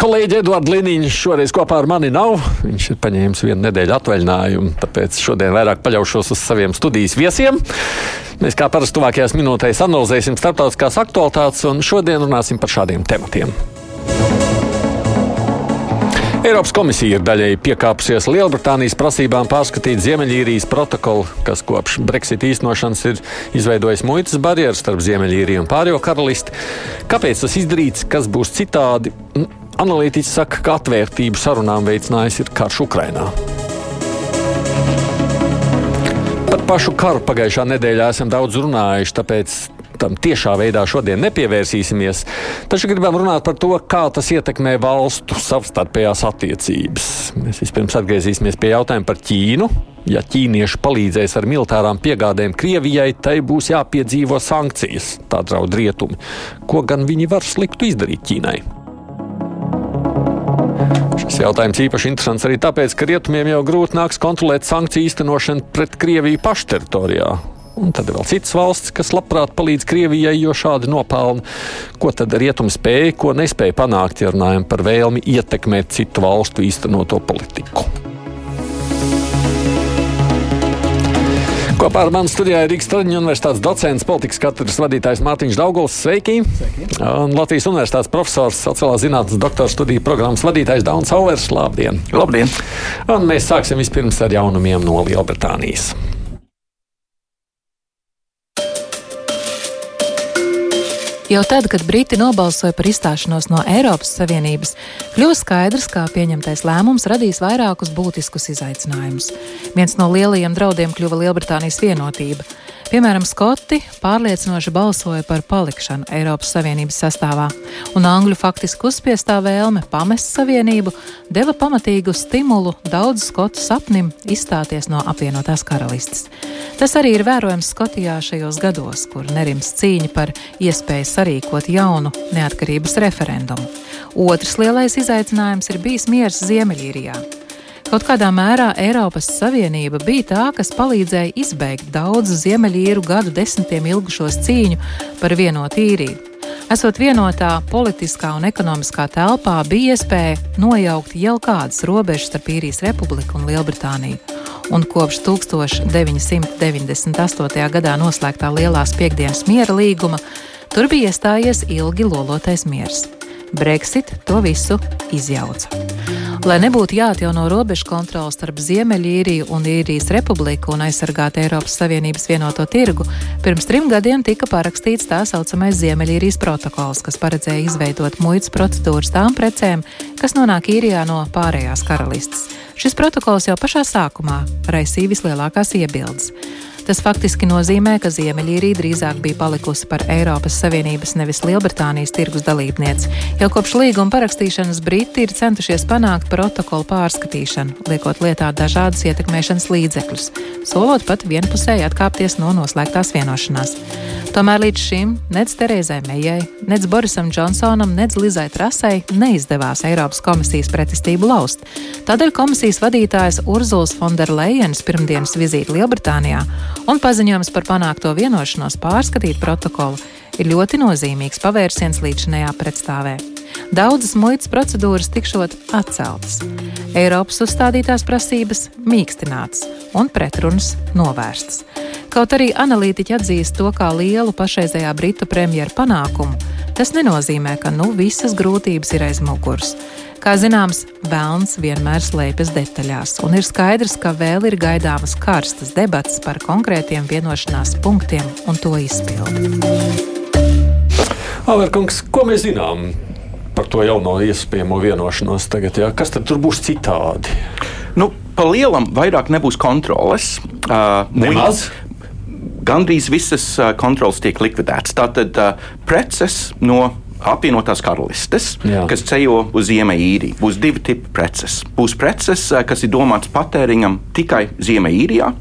Kolēģi Edvards Liniņš šoreiz kopā ar mani nav. Viņš ir paņēmis vienu nedēļu atvaļinājumu, tāpēc šodien vairāk paļaušos uz saviem studijas viesiem. Mēs kā parasti tuvākajās minūtēs analizēsim starptautiskās aktualitātes un šodien runāsim par šādiem tematiem. Eiropas komisija ir daļēji piekāpusies Lielbritānijas prasībām pārskatīt Ziemeļīrijas protokolu, kas kopš Brexit īstenošanas ir izveidojis muitas barjeras starp Ziemeļīriju un pārējo karalisti. Kāpēc tas izdarīts, kas būs citādi? Analītiķi saka, ka atvērtību sarunām veicinājis ir karš Ukrainā. Par pašu karu pagājušā nedēļā esam daudz runājuši, tāpēc tam tiešā veidā šodien nepievērsīsimies. Taču gribam runāt par to, kā tas ietekmē valstu savstarpējās attiecības. Mēs vispirms atgriezīsimies pie jautājuma par Ķīnu. Ja ķīnieši palīdzēs ar militārām piegādēm Krievijai, tai būs jāpiedzīvo sankcijas, tā draud rietumi. Ko gan viņi var sliktu izdarīt Ķīnai? Šis jautājums īpaši interesants arī tāpēc, ka rietumiem jau grūti nāks kontrolēt sankciju īstenošanu pret Krieviju pašteritorijā. Un tad ir vēl citas valsts, kas labprāt palīdz Krievijai, jo šādi nopelni. Ko tad rietumi spēja, ko nespēja panākt, ja runājam par vēlmi ietekmēt citu valstu īstenoto politiku? Kopā ar mani studijā ir Rīgas Traģiņu universitātes docents, politikas katedras vadītājs Mārtiņš Daugovs. Sveiki! Sveiki. Un Latvijas universitātes profesors, sociālās zinātnes doktora studiju programmas vadītājs Dauns Hauvers. Labdien! Labdien! Un mēs sāksim vispirms ar jaunumiem no Lielbritānijas. Jau tad, kad Briti nobalsoja par izstāšanos no Eiropas Savienības, kļuva skaidrs, ka pieņemtais lēmums radīs vairākus būtiskus izaicinājumus. Viens no lielajiem draudiem kļuva Lielbritānijas vienotība. Piemēram, Skoti pārliecinoši balsoja par palikšanu Eiropas Savienības sastāvā, un Angļu faktiski uzspiestā vēlme pamest Savienību deva pamatīgu stimulu daudzu skotu sapnim izstāties no apvienotās karalistes. Tas arī ir vērojams Skotijā šajos gados, kur nerims cīņa par iespēju sarīkot jaunu neatkarības referendumu. Otrs lielais izaicinājums ir bijis miers Ziemeļīrijā. Kaut kādā mērā Eiropas Savienība bija tā, kas palīdzēja izbeigt daudzu ziemeļīru gadu desmitiem ilgušos cīņu par vienotu īriju. Esot vienotā politiskā un ekonomiskā telpā, bija iespēja nojaukt jau kādas robežas starp īrijas republiku un Lielbritāniju. Un kopš 1998. gadā noslēgtā Lielās piekdienas miera līguma, tur bija iestājies ilgi lolotais miers. Brexit to visu izjauca. Lai nebūtu jāatjauno robežu kontrole starp Ziemeļīriju un Īrijas republiku un aizsargātu Eiropas Savienības vienoto tirgu, pirms trim gadiem tika parakstīts tā saucamais Ziemeļīrijas protokols, kas paredzēja izveidot muitas procedūras tām precēm, kas nonāk īrijā no pārējās karalistes. Šis protokols jau pašā sākumā raisīja vislielākās iebildes. Tas faktiski nozīmē, ka Ziemeļīrija drīzāk bija palikusi par Eiropas Savienības nevis Lielbritānijas tirgus dalībnieci. Jau kopš līguma parakstīšanas Briti ir centušies panākt protokolu pārskatīšanu, liekot lietā dažādas ietekmēšanas līdzekļus, solot pat vienpusēji atkāpties no noslēgtās vienošanās. Tomēr līdz šim nec Terezai Mejai, nec Borisam Džonsonam, nec Lizai Trasai neizdevās Eiropas komisijas pretestību laust. Tādēļ komisijas vadītājs Urzuls Fonderlejens pirmdienas vizīte Lielbritānijā un paziņojums par panākto vienošanos pārskatīt protokolu ir ļoti nozīmīgs pavērsiens līdzinējā pretstāvē. Daudzas muitas procedūras tikšot atceltas, Eiropas uzstādītās prasības mīkstinātas un pretrunas novērstas. Kaut arī analītiķi atzīst to kā lielu pašreizējā Britu premjeru panākumu, tas nenozīmē, ka nu visas grūtības ir aiz muguras. Kā zināms, vēlns vienmēr slēpjas detaļās, un ir skaidrs, ka vēl ir gaidāmas karstas debatas par konkrētiem vienošanās punktiem un to izpildi. Averkungs, ko mēs zinām par to jauno iespējamo vienošanos tagad? Jā? Kas tad tur būs citādi? Nu, pa lielam vairāk nebūs kontroles. Uh, Nemaz? Gandrīz visas uh, kontrolas tiek likvidētas. Tātad uh, preces no apvienotās karalistes, Jā. kas ceļo uz Ziemeļīriju. Būs divi tipi preces. Būs preces, eh, kas ir domātas patēriņam tikai Ziemeļīrijā,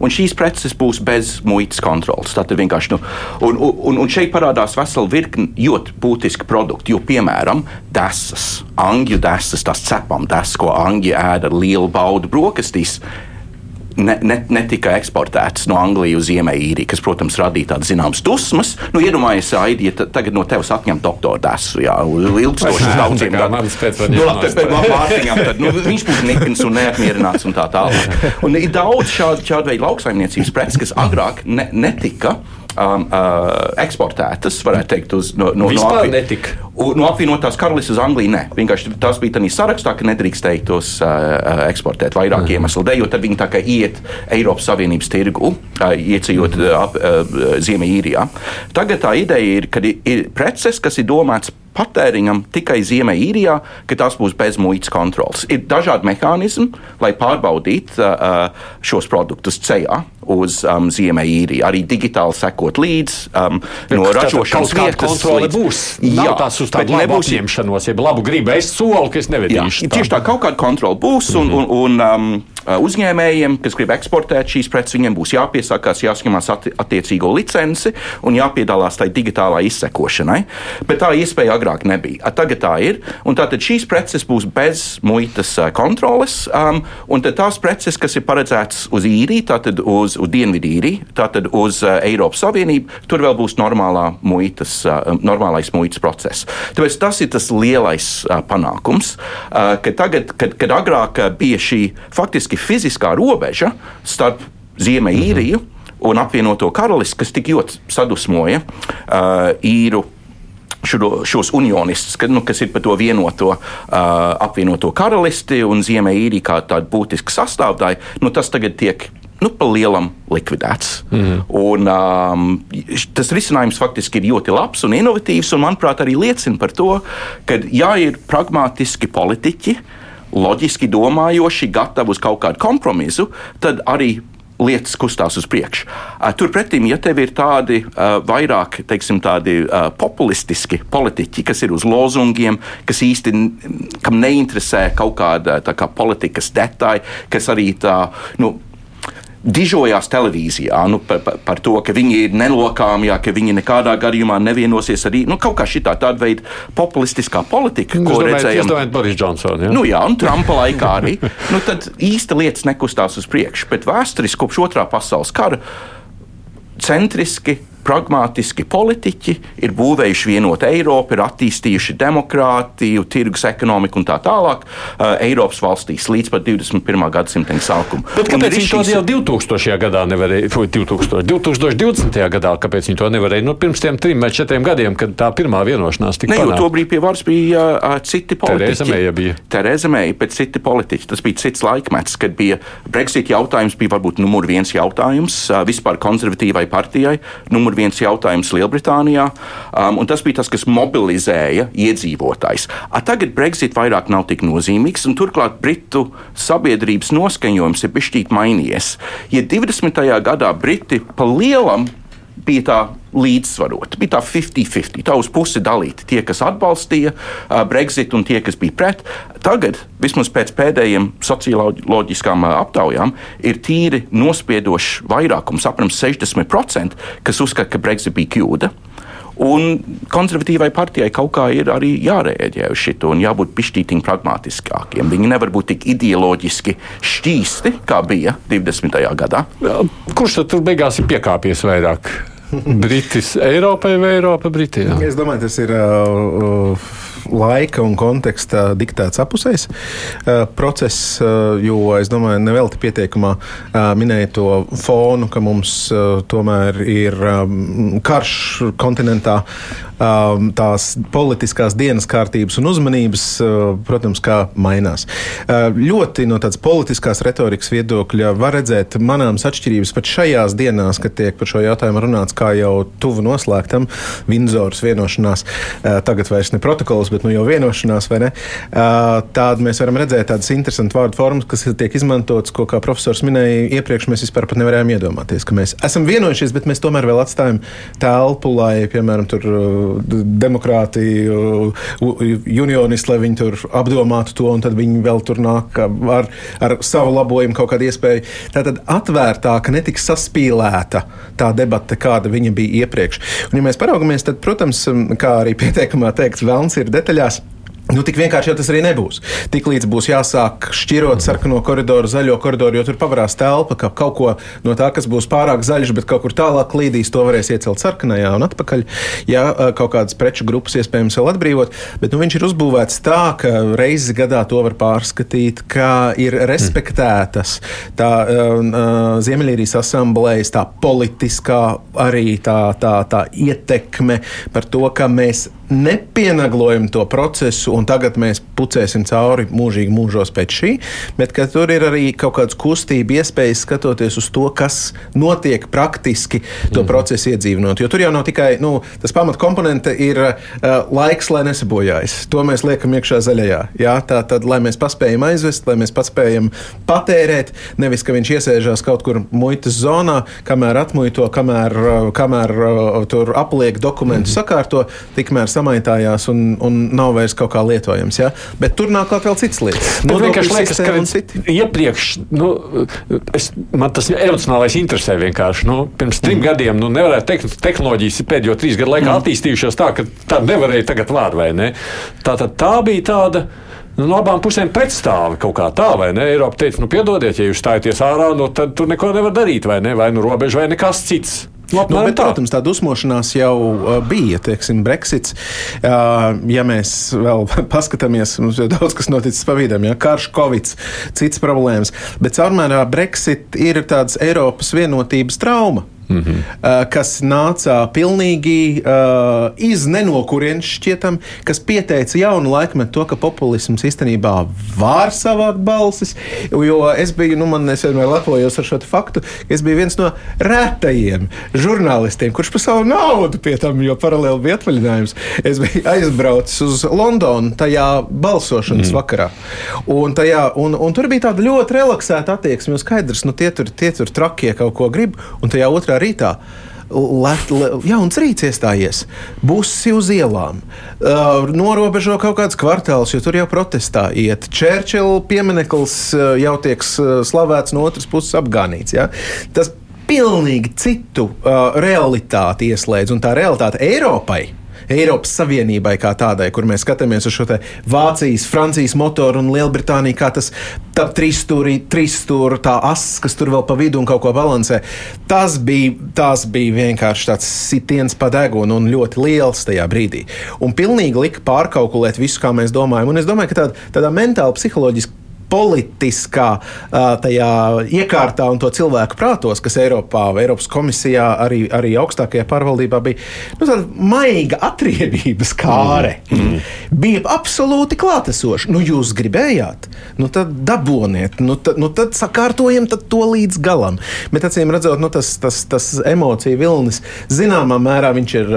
un šīs preces būs bez muitas kontrolas. Tātad vienkārši, nu, un, un, un šeit parādās vesela virkne ļoti būtiski produkti, jo, piemēram, desas, angļu desas, tās cepam desas, ko angļi ēda ar lielu baudu brokastīs ne, ne, netika eksportētas no Anglijas uz Ziemeļīriju, kas, protams, radīja tādas zināmas dusmas. Nu, Iedomājieties, Aidi, ja ta- tagad no tevis atņem doktora desu, jā, ilgstošas daudziem pēcvaņiem Nu, tad nu, viņš būs nikns un neapmierināts un tā tālāk. Un ir daudz šādu, šādu veidu lauksaimniecības preces, kas agrāk ne, netika. Um, uh, eksportētas, varētu teikt, uz, no, no, Vispār apvi- netika? U- No apvienotās karalistes uz Angliju. Nē, vienkārši tas bija tādā sarakstā, ka nedrīkstēja tos uh, eksportēt vairāk Mhm. iemeslu dēļ, jo tad viņi tā kā iet Eiropas Savienības tirgu, uh, iecījot uh, ap, uh, Ziemeļīrijā. Tagad tā ideja ir, ka ir, preces, kas ir domāts patēriņam tikai Ziemeļīrijā, ka tās būs bez muitas kontrolas. Ir dažādi mehānismi, lai pārbaudītu uh, šos produktus ceļā uz um, Ziemeļīriju. Arī digitāli sekot līdzi um, no ražošanas vietas. kontrole līdz- būs. Nav Jā, tās uz tādu nebūs- apņemšanos, ja labu gribu. Es solu, ka es Jā, nevedīšu. tieši tā, kaut kāda kontrola būs, un, un, un um, uzņēmējiem, kas grib eksportēt šīs preces, viņiem būs jāpiesakās, jāsaņemās atti- attiecīgo licenci un jāpiedalās tajā digitālā izsekošanai. Bet tā iespēja agrāk nebija. A, Tagad tā ir, tātad šīs preces būs bez muitas kontroles, um, un tās preces, kas ir paredzētas uz īriju, tātad uz, uz Dienvidīriju, tātad uz uh, Eiropas Savienību, tur vēl būs normālā muitas, uh, normālais muitas process. Tāpēc tas ir tas lielais uh, panākums, uh, ka tagad, kad, kad agrāk bija šī faktiski fiziskā robeža starp Ziemeļīriju un apvienoto karalisti, kas tik ļoti sadusmoja uh, īru šo, šos unionistus, ka, nu, kas ir par to vienoto uh, apvienoto karalisti un Ziemeļīriju kā tādu būtisku sastāvdaļu, nu, tas tagad tiek. Nu, pa lielam likvidēts. Mm -hmm. un, um, tas risinājums faktiski ir ļoti labs un inovatīvs, un, manuprāt, arī liecina par to, ka, ja ir pragmatiski politiķi, loģiski domājoši, gatavi uz kaut kādu kompromisu, tad arī lietas kustās uz priekšu. Turpretī, ja tev ir tādi vairāk teiksim, tādi, populistiski politiķi, kas ir uz lozungiem, kas īsti neinteresē kaut kāda kā politikas detaļa, kas arī tā. Nu, dižojās televīzijā nu, par, par, par to, ka viņi ir nelokāmi, jā, ka viņi nekādā gadījumā nevienosies arī nu, kaut kā šī tāda veida populistiskā politika, Jūs ko domājat, jūs redzējām. domājat Boris Džonsons. Ja? Nu, jā, un Trumpa laikā arī. Nu, tad īsti lietas nekustās uz priekšu. Bet vēsturiski kopš otrā pasaules kara centriski, pragmatiski politiķi ir būvējuši vienotu Eiropu, ir attīstījuši demokrātiju, tirgus ekonomiku un tā tālāk uh, Eiropas valstīs līdz pat 21. gadsimta sākumam. Kāpēc viņi to šīs- jau 2000. gadā nevarēja, vai 2000, 2020. gadā, kāpēc viņi to nevarēja? Nu, pirms tiem trim vai četriem gadiem, kad tā pirmā vienošanās tika Ne, jo panākta. tobrīd pie varas bija uh, citi politiķi. Tereza Meija bija. Tereza Meija, bet citi politiķi. Tas bija cits laikmets, kad bija Brexit jautājums, bija varbūt numur viens jautājums uh, vispār konservatīvai partijai, numur viens jautājums Lielbritānijā. Um, un tas bija tas, kas mobilizēja iedzīvotājs. A, tagad Brexit vairāk nav tik nozīmīgs, un turklāt Britu sabiedrības noskaņojums ir bijis mainījies. Ja 20. gadā Briti pa lielam bija tā līdzsvarota, bija tā 50-50. Tā uz pusi dalīta tie, kas atbalstīja Brexit un tie, kas bija pret. Tagad, vismaz pēc pēdējiem socioloģiskām aptaujām, ir tīri nospiedošs vairākums, apmēram 60%, kas uzskata, ka Brexit bija kļūda. Un konservatīvai partijai kaut kā ir arī jārēģē uz šo un jābūt pišķītīgi pragmatiskākiem. Viņi nevar būt tik ideoloģiski šķīsti, kā bija 20. gadā. Kurš tad tur beigās ir piekāpies vairāk? Britis Eiropai vai Eiropa Britijai? Es domāju, tas ir uh, laika un konteksta diktēts apusējs uh, process, uh, jo es domāju, nevelti pieteikumā uh, minēja to fonu, ka mums tomēr ir um, karš kontinentā. Um, tās politiskās dienas kārtības un uzmanības, protams, kā mainās. Ļoti no tādas politiskās retorikas viedokļa var redzēt manāmas atšķirības pat šajās dienās, kad tiek par šo jautājumu runāts kā jau tuvu noslēgtam Vindzoras vienošanās. Tagad vairs ne protokols, bet nu jau vienošanās, vai ne? Tādu mēs varam redzēt tādas interesantas vārdu formas, kas tiek izmantotas, ko, kā profesors minēja iepriekš, mēs vispār pat nevarējām iedomāties, ka mēs esam vienojušies, bet mēs tomēr vēl atstājam telpu, lai, piemēram, tur uh, demokrāti, unionisti, lai viņi tur apdomātu to, un tad viņi vēl tur nāk ar, ar savu labojumu kaut kādu iespēju. Tātad atvērtāka, netiks saspīlēta tā debata, kāda viņa bija iepriekš. Un, ja mēs paraugamies, tad, protams, kā arī pieteikumā teikts, vēlns ir detaļās. Nu, tik vienkārši jau tas arī nebūs. Tiklīdz būs jāsāk šķirot sarkano koridoru, zaļo koridoru, jo tur pavarās telpa, ka kaut ko no tā, kas būs pārāk zaļš, bet kaut kur tālāk klīdīs, to varēs iecelt sarkanajā un atpakaļ. Jā, kaut kādas preču grupas iespējams vēl atbrīvot, bet nu, viņš ir uzbūvēts tā, ka reizi gadā to var pārskatīt, ka ir respektētas tā uh, Ziemeļīrijas asamblējas, tā politiskā arī tā, tā, tā ietekme par to, ka mēs nepienaglojam to procesu, un tagad mēs pucēsim cauri mūžīgi mūžos pēc šī, bet tur ir arī kaut kādas kustība, iespējas skatoties uz to, kas notiek praktiski to mm. procesu iedzīvinot. Jo tur jau nav tikai nu, tas pamatkomponente, ir uh, laiks, lai nesabojājas. To mēs liekam iekšā zaļajā. Jā, tā tad, lai mēs paspējam aizvest, lai mēs paspējam patērēt, nevis ka viņš iesēžās kaut kur muitas zonā, kamēr atmuito, kamēr, uh, kamēr uh, tur apliek dokumentu mm. sakārto, tikmēr samaitājās un, un nav vairs kaut kā lietojams. Ja? Bet tur nāk vēl citas lietas. Man vienkārši liekas, ka iepriekš nu, es, man tas emocionālais interesē vienkārši. Nu, pirms trim mm. gadiem nu, nevarētu teikt, ka tehnoloģijas ir pēdējo trīs gadu laikā mm. attīstījušās tā, ka tā nevarēja tagad vārdu vai ne. Tā, tā, tā bija tāda. Nu, no abām pusēm pretstāvi kaut kā tā, vai ne? Eiropa teica, nu, piedodiet, ja jūs stājaties ārā, nu, tad tur neko nevar darīt, vai ne? Vai nu robeža, vai nekas cits. Nu, nu, bet, tā. protams, tā dusmošanās jau uh, bija. Teiksim, Brexits, uh, ja mēs vēl paskatāmies, mums jau daudz kas noticis pa vidam, ja karš, covid, citas problēmas. Bet caurmērā Brexit ir tāds Eiropas vienotības trauma mm -hmm. kas nāca pilnīgi uh, iz nenokurienes šķietam, kas pieteica jaunu laikmetu to, ka populisms īstenībā var savākt balsis. Jo es biju, nu, man es vienmēr lepojos ar šo faktu, ka es biju viens no retajiem žurnālistiem, kurš par savu naudu pie tam, jo paralēli bija atvaļinājums. Es biju aizbraucis uz Londonu tajā balsošanas mm. vakarā. Un, tajā, un, un tur bija tāda ļoti relaksēta attieksme. Skaidrs, nu, tie tur, tie tur trakie kaut ko grib, un tajā otrā rītā. Let, le, jauns rīts iestājies, busi uz ielām, uh, norobežo kaut kāds kvartāls, jo tur jau protestā iet. Čērčila piemineklis uh, jau tiek slavēts no otras puses apgānīts. Ja? Tas pilnīgi citu uh, realitāti ieslēdz, un tā realitāte Eiropai Eiropas Savienībai kā tādai, kur mēs skatāmies uz šo Vācijas, Francijas motoru un Lielbritāniju, kā tas trīsstūri, trīsstūri, tā ass, kas tur vēl pa vidu un kaut ko balansē. Tas bija, tas bija vienkārši tāds sitiens pa degunu un ļoti liels tajā brīdī. Un pilnīgi lika pārkalkulēt visu, kā mēs domājam. Un es domāju, ka tāda, tādā mentāli, psiholoģiski politiskā tajā iekārtā un to cilvēku prātos, kas Eiropā, Eiropas komisijā, arī, arī augstākajā pārvaldībā bija nu, tāda maiga atriebības kāre. Mm. Mm. Bija absolūti klātesoša. Nu, jūs gribējāt, nu tad daboniet, nu tad, nu, tad sakārtojam tad to līdz galam. Bet acīm redzot, nu, tas, tas, tas emociju vilnis zināmā mērā viņš ir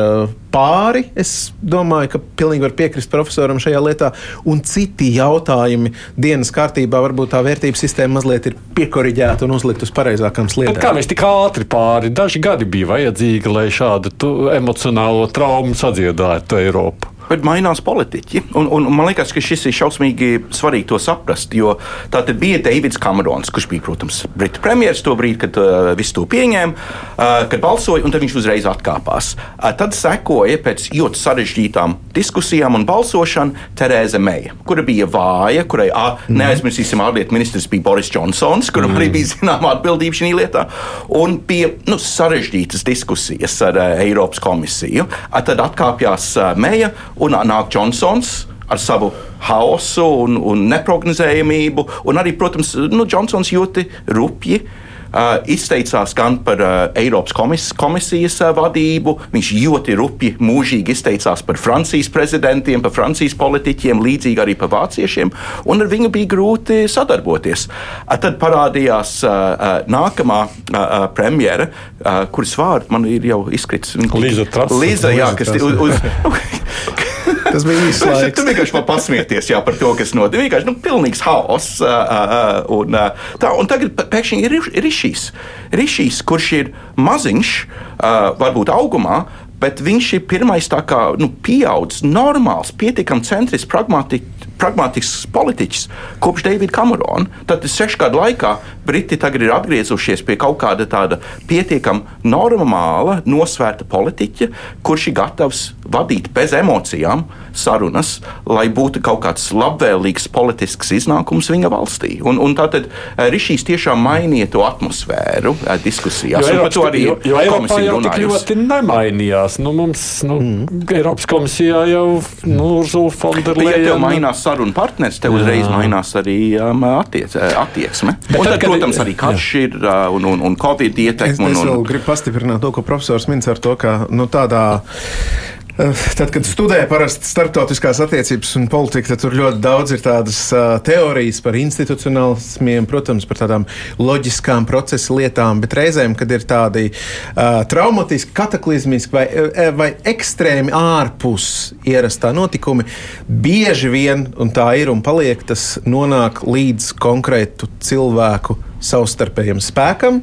pāri. Es domāju, ka pilnīgi var piekrist profesoram šajā lietā, un citi jautājumi dienas kārtībā varbūt tā vērtības sistēma mazliet ir piekoriģēta un uzlikt uz pareizākām sliedēm. Kā mēs tik ātri pāri? Daži gadi bija vajadzīgi, lai šādu emocionālo traumu sadziedātu Eiropu bet mainās politiķi. Un, un, un man liekas, ka šis ir šausmīgi svarīgi to saprast. Jo tā tad bija Deivids Kamerons, kurš bija, protams, Britu premjerministrs to brīdi, kad uh, viss to pieņēma, uh, kad balsoja, un tad viņš uzreiz atkāpās. Uh, tad sekoja pēc ļoti sarežģītām diskusijām un balsošana Terēza Meija, kura bija vāja, kurai uh, neaizmirsīsim, ārlietu ministrs bija Boris Džonsons, kuram mm. arī bija zināma atbildība šī lietā, un bija nu, sarežģītas diskusijas ar uh, Eiropas komisiju. Uh, tad atkāpjas uh, Meija un nāk Džonsons ar savu haosu un, un neparedzējamību. Un arī, protams, nu, Džonsons ļoti rupji. Uh, izteicās gan par uh, Eiropas komis komisijas uh, vadību, viņš ļoti rupji, mūžīgi izteicās par Francijas prezidentiem, par Francijas politiķiem, līdzīgi arī par vāciešiem, un ar viņu bija grūti sadarboties. Tad parādījās nākamā premjera, kuras vārds man ir jau izkritis. Līza Trasa. Līza, jā, kas uz, uz, Tas bija īsts laiks. Tur vienkārši pasmieties jā, par to, kas notiek. Vienkārši nu, pilnīgs haoss. Un, tā, un tagad pēkšņi ir rišīs. Rišīs, kurš ir maziņš, varbūt augumā, bet viņš ir pirmais tā kā nu, pieaudzis, normāls, pietiekami centrisks, pragmatisks politiķis kopš Davida Kamerona. Tad sešu gadu laikā Briti tagad ir atgriezušies pie kaut kāda tāda pietiekami normāla, nosvērta politiķa, kurš ir gatavs vadīt bez emocijām sarunas, lai būtu kaut kāds labvēlīgs politisks iznākums viņa valstī. Un, un tātad eh, Rišīs tiešām mainīja to atmosfēru eh, diskusijās. Jo, Eiropas, arī jo, jo Eiropā jau tik ļoti nemainījās. Nu, mums, nu, mm. Eiropas komisijā jau nu, Urzula Fonderleja. Ja tev mainās sarunu partners, tev uzreiz mainās arī um, attiec, eh, attieksme. Bet un tad, tad, protams, arī karš jā. ir un, un, un Covid ietekme. Es, es vēl gribu pastiprināt to, ko profesors Mins ar to, ka nu, tādā tad, kad studēju parasti starptautiskās attiecības un politiku, tad tur ļoti daudz ir tādas uh, teorijas par institucionālismiem, protams, par tādām loģiskām procesa lietām, bet reizēm, kad ir tādi uh, traumatiski, kataklizmiski vai, vai ekstrēmi ārpus ierastā notikumi, bieži vien, un tā ir un paliek, tas nonāk līdz konkrētu cilvēku savstarpējam spēkam,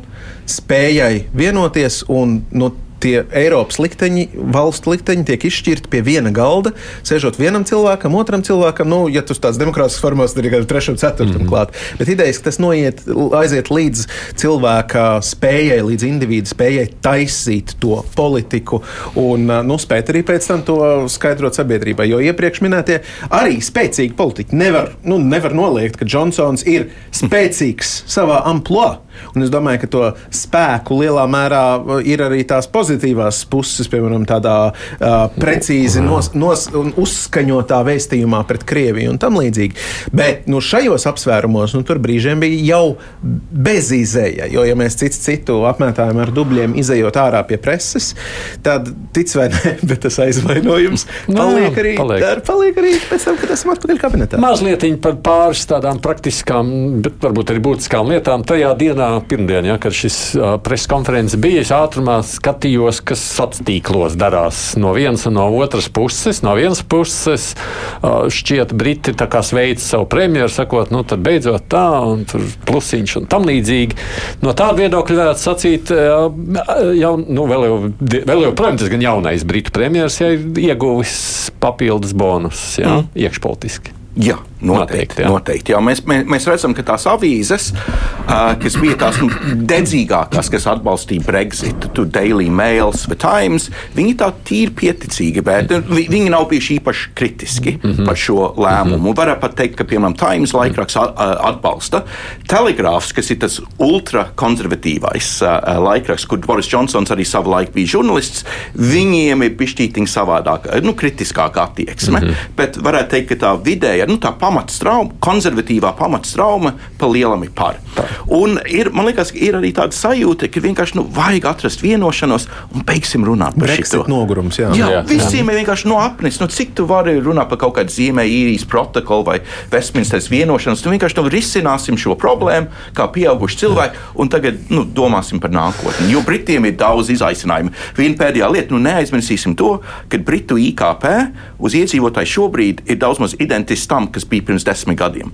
spējai vienoties un no tie Eiropas likteņi, valstu likteņi tiek izšķirti pie viena galda, sēžot vienam cilvēkam, otram cilvēkam, nu, ja tu tāds demokrātisks formās, tad ir arī trešam, ceturtam mm -hmm. klāt. Bet idejas, ka tas noiet, aiziet līdz cilvēka spējai, līdz individu spējai taisīt to politiku un nu, spēt arī pēc tam to skaidrot sabiedrībai. Jo iepriekš minētie arī spēcīgi politiķi nevar, nu, nevar noliegt, ka Džonsons ir spēcīgs savā amplitūdā. Un es domāju, ka to spēku lielā mērā uh, ir arī tās pozitīvās puses, piemēram, tādā uh, precīzi nos, nos, uzskaņotā vēstījumā pret Krieviju un tam līdzīgi. Bet nu, šajos apsvērumos nu, tur brīžiem bija jau bez izēja. Jo, ja mēs cits citu apmētājam ar dubļiem, izējot ārā pie preses, tad tic vai nē, bet tas aizvainojums no, nu, paliek arī, paliek. Ar, paliek arī pēc tam, kad esam atpakaļ kabinetā. Mazliet par pāris tādām praktiskām, bet varbūt arī būtiskām lietām tajā dienā pirmdien, ja, kad šis uh, preses konferences bija, es ātrumā skatījos, kas sociālos tīklos darās no vienas un no otras puses. No vienas puses šķiet, Briti sveic savu premjeru, sakot, nu tad beidzot tā, un tur plusiņš un tam līdzīgi. No tāda viedokļa varētu sacīt, jau, nu, vēl jau, vēl jau, protams, gan jaunais Britu premjeras ja, ir ieguvis papildus bonusus, ja, mm. iekšpolitiski. Jā, noteikti. noteikti, jā. noteikti jā. Mēs, mēs, mēs redzam, ka tās avīzes, uh, kas bija tās nu, dedzīgākās, kas atbalstīja Brexit, tu Daily Mail, The Times, viņi tā tīri pieticīgi, bet vi, viņi nav bijuši īpaši kritiski mm -hmm. par šo lēmumu. Mm -hmm. Varētu pat teikt, ka, piemēram, Times laikraksts atbalsta. Telegrāfs, kas ir tas ultrakonservatīvais uh, laikraksts, kur Boris Džonsons arī savulaik bija žurnālists, viņiem ir bišķītiņa savādāka, nu, kritiskāka attieksme. Mm -hmm. Bet varētu teikt, ka tā vidēja nu, tā pamatstrauma, konservatīvā pamatstrauma pa lielam ir par. Un ir, man liekas, ir arī tāda sajūta, ka vienkārši nu, vajag atrast vienošanos un beigsim runāt par šo nogurums. Jā, jā, jā visiem jā. ir vienkārši no apnis. Nu, cik tu vari runāt par kaut kādu Ziemeļīrijas protokolu vai Westminsteras vienošanos? Nu, vienkārši nu, risināsim šo problēmu kā pieauguši cilvēki un tagad nu, domāsim par nākotni. Jo Britiem ir daudz izaicinājumu. Viena pēdējā lieta, nu neaizmirsīsim to, ka Britu IKP uz iedzīvotāju šobrīd ir daudz maz identisks tam, kas bija pirms desmit gadiem.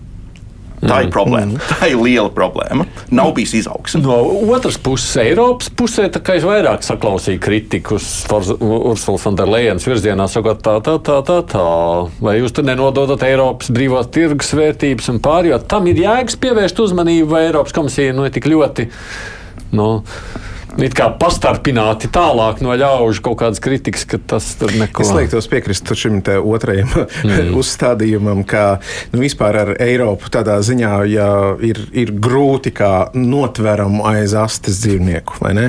Tā ir mm. problēma. Mm. Tā ir liela problēma. Nav bijis izaugsme. No otras puses, Eiropas pusē, es vairāk saklausīju kritiku uz Ursulas Fonderlejas virzienā, sakot, tā, tā, tā, tā, tā. Vai jūs tur nenododat Eiropas brīvās tirgus vērtības un pārējo? Tam ir jēgas pievērst uzmanību, vai Eiropas komisija nu ir tik ļoti. Nu, it kā pastarpināti tālāk no ļaužu kaut kādas kritikas, ka tas tur neko. Es liektos piekrist šim te otrajam mm. uzstādījumam, ka nu, vispār ar Eiropu tādā ziņā ja ir, ir grūti kā notveram aiz astes dzīvnieku, vai ne?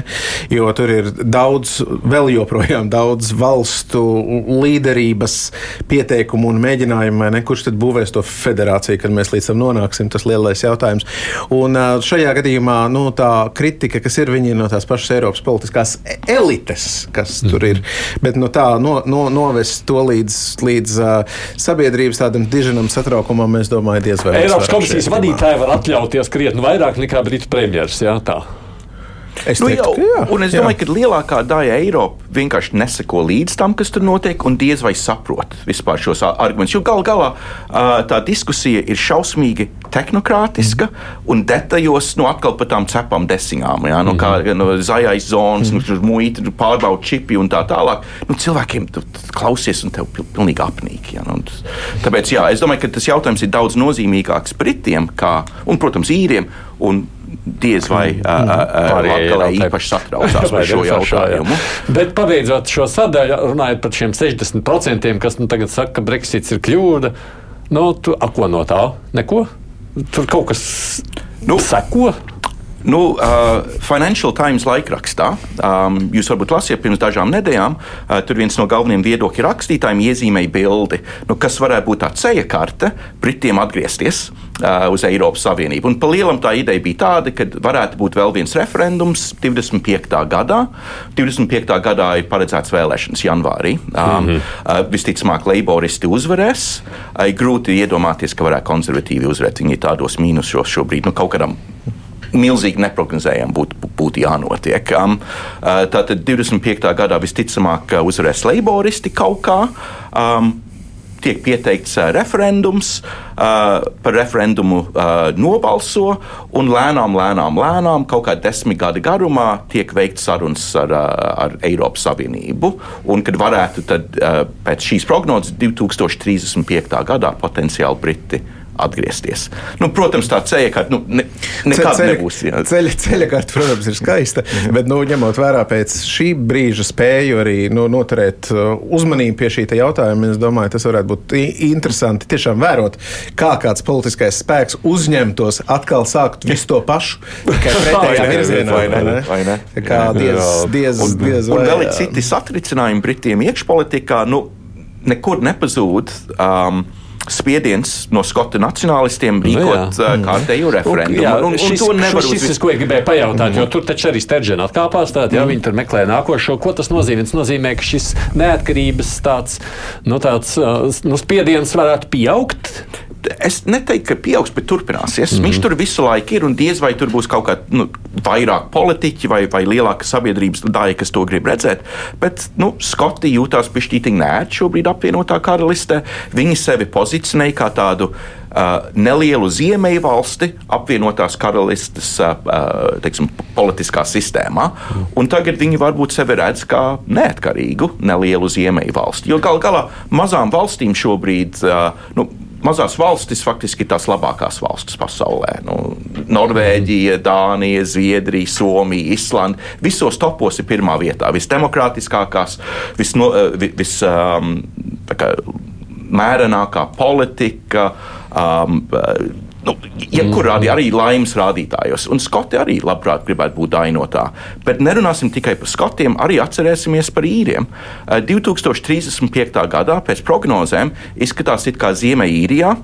Jo tur ir daudz, vēl joprojām daudz valstu līderības pieteikumu un mēģinājumu, vai ne? Kurš tad būvēs to federāciju, kad mēs līdz tam nonāksim, tas lielais jautājums. Un šajā gadījumā, nu, tā kritika, kas ir viņi no tās pašas pašas Eiropas politiskās elites, kas mm. tur ir. Bet nu, tā no, no, novest to līdz, līdz uh, sabiedrības tādam diženam satraukumam, mēs domājam, diez vai. Eiropas komisijas vadītāji var atļauties krietni vairāk nekā Britu premjeras. Es Nu, teiktu, jau, jā, un es jā. domāju, ka lielākā daļa Eiropas vienkārši neseko līdz tam, kas tur notiek, un diez vai saprot vispār šos argumentus. Jo gal galā tā diskusija ir šausmīgi tehnokrātiska un detaļos, nu, atkal par tām cepām desiņām, jā, no kā no zaļais zonas, mm. nu, muita, nu, pārbauda čipi un tā tālāk. Nu, cilvēkiem tu, tu klausies, un tev pil, pilnīgi apnīk. Jā, nu, tāpēc, jā, es domāju, ka tas jautājums ir daudz nozīmīgāks Britiem, kā, un, protams, īriem. Un diez vai Latvijā Eiropai. īpaši satraucās Vai par šo jautājumu. Bet pabeidzot šo sadaļu, runājot par šiem 60%, kas nu tagad saka, ka Brexits ir kļūda, nu, tu, a, ko no tā? Neko? Tur kaut kas Nu, seko. Nu, uh, Financial Times laikrakstā, um, jūs varbūt lasījāt pirms dažām nedēļām, uh, tur viens no galvenajiem viedokļu rakstītājiem iezīmēja bildi, nu, kas varētu būt tā ceļa karte Britiem atgriezties uh, uz Eiropas Savienību. Un pa lielam tā ideja bija tāda, ka varētu būt vēl viens referendums 25. gadā. 25. gadā ir paredzēts vēlēšanas janvārī. Um, mm -hmm. uh, visticamāk, leiboristi uzvarēs. Uh, grūti iedomāties, ka varētu konservatīvi uzvarēt. Viņi ir tādos mīnusos šobrīd, nu, kaut kādam milzīgi neparedzējami būtu, būtu jānotiek. Um, uh, tātad 25. gadā visticamāk uzvarēs leiboristi kaut kā. Um, Tiek pieteikts uh, referendums, uh, par referendumu uh, nobalso, un lēnām, lēnām, lēnām, kaut kā desmit gadu garumā, tiek veikts sarunas ar, uh, ar Eiropas Savienību. Un kad varētu tad, uh, pēc šīs prognozes 2035. gadā potenciāli Briti atgriezties. Nu, protams, tā ceļa, ka nu, ne, nekad ceļa, nebūs. jā. Ceļa, ceļa karte, protams, ir skaista, bet, nu, ņemot vērā pēc šī brīža spēju arī nu, noturēt uh, uzmanību pie šī jautājuma, es domāju, tas varētu būt interesanti tiešām vērot, kā kāds politiskais spēks uzņemtos atkal sākt visu to pašu, tikai pretējā virzienā. Vai ne? vai ne? Vai ne? Kā diez, diez, Un, diez un vai, vēl ir citi satricinājumi Britiem iekšpolitikā. Nu, nekur nepazūd. Um, Spiediens no skotu nacionālistiem rīkot jā. uh, kārtējo referendumu. Jā, un, un šis, to nevar šis, uz ko gribēju pajautāt, jo tur taču arī Steržena atkāpās. Tātad, ja viņi tur meklē nākošo, ko tas nozīmē? Tas nozīmē, ka šis neatkarības tāds, nu, tāds, nu, spiediens varētu pieaugt. Es neteiktu, ka pieaugs, bet turpināsies. Mm -hmm. Viņš tur visu laiku ir, un diez vai tur būs kaut kāda nu, vairāk politiķi vai, vai lielāka sabiedrības daļa, kas to grib redzēt. Bet nu, Skoti jūtās pišķītīgi nērti šobrīd apvienotā karalistē. Viņi sevi pozicionēja kā tādu uh, nelielu ziemeļu valsti apvienotās karalistes uh, teiksim, politiskā sistēmā. Un tagad viņi varbūt sevi redz kā neatkarīgu nelielu ziemeļu valsti. Jo gal galā mazām valstīm šobrīd. Uh, nu, Mazās valstis faktiski ir tās labākās valstis pasaulē. Nu, Norvēģija, Dānija, Zviedrija, Somija, Islanda. Visos topos ir pirmā vietā. Visdemokrātiskākās, visno, vi- vis, um, kā mērenākā politika. Um, Nu, Jebkur rādi, arī laimes rādītājos. Un Skoti arī labprāt gribētu būt daļa no tā. Bet nerunāsim tikai par Skotiem, arī atcerēsimies par īriem. Eh, 2035. gadā pēc prognozēm izskatās, it kā Ziemeļīrijā